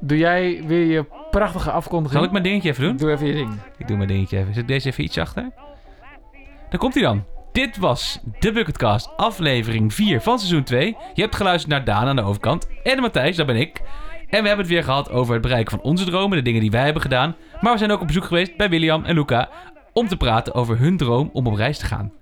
Doe jij weer je prachtige afkondiging? Zal ik mijn dingetje even doen? Doe even je ding. Ik doe mijn dingetje even. Zet deze even iets achter? Daar komt hij dan. Dit was de Bucketcast, aflevering 4 van seizoen 2. Je hebt geluisterd naar Daan aan de overkant. En Matthijs, dat ben ik. En we hebben het weer gehad over het bereiken van onze dromen, de dingen die wij hebben gedaan. Maar we zijn ook op bezoek geweest bij William en Luca om te praten over hun droom om op reis te gaan.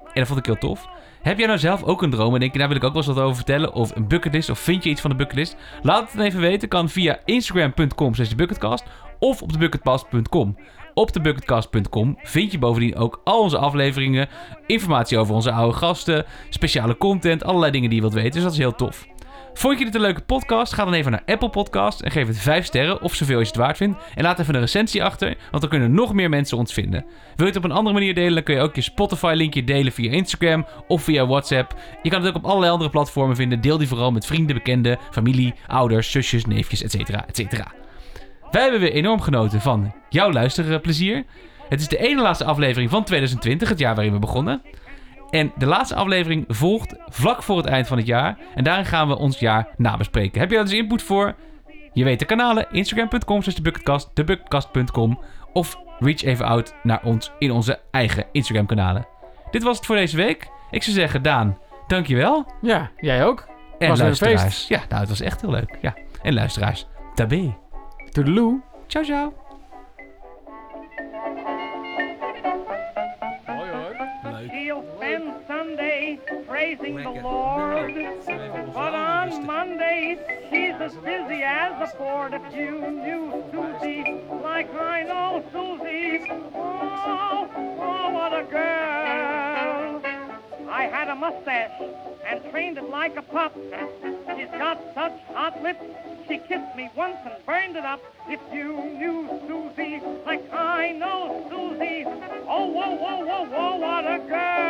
En dat vond ik heel tof. Heb jij nou zelf ook een droom en denk je, daar wil ik ook wel eens wat over vertellen? Of een bucketlist, of vind je iets van de bucketlist? Laat het dan even weten. Kan via instagram.com slash bucketcast of op thebucketcast.com. Op thebucketcast.com vind je bovendien ook al onze afleveringen, informatie over onze oude gasten, speciale content, allerlei dingen die je wilt weten. Dus dat is heel tof. Vond je dit een leuke podcast? Ga dan even naar Apple Podcast en geef het 5 sterren of zoveel als je het waard vindt. En laat even een recensie achter, want dan kunnen nog meer mensen ons vinden. Wil je het op een andere manier delen, dan kun je ook je Spotify-linkje delen via Instagram of via WhatsApp. Je kan het ook op allerlei andere platformen vinden. Deel die vooral met vrienden, bekenden, familie, ouders, zusjes, neefjes, etc. etc. Wij hebben weer enorm genoten van jouw luisterplezier. Het is de ene laatste aflevering van 2020, het jaar waarin we begonnen. En de laatste aflevering volgt vlak voor het eind van het jaar. En daarin gaan we ons jaar nabespreken. Heb je daar dus input voor? Je weet de kanalen. Instagram.com slash thebucketcast, thebucketcast.com. Of reach even out naar ons in onze eigen Instagram kanalen. Dit was het voor deze week. Ik zou zeggen, Daan, dankjewel. Ja, jij ook. En Was luisteraars. feest. Ja, nou, het was echt heel leuk. Ja. En luisteraars, tabé. Toedeloe. Ciao, ciao. Praising the Lord, but on Monday she's as busy as a board. If you knew Susie like I know Susie, oh, oh, what a girl! Had a mustache and trained it like a pup. She's got such hot lips. She kissed me once and burned it up. If you knew Susie like I know Susie, oh, whoa, whoa, whoa, whoa, what a girl.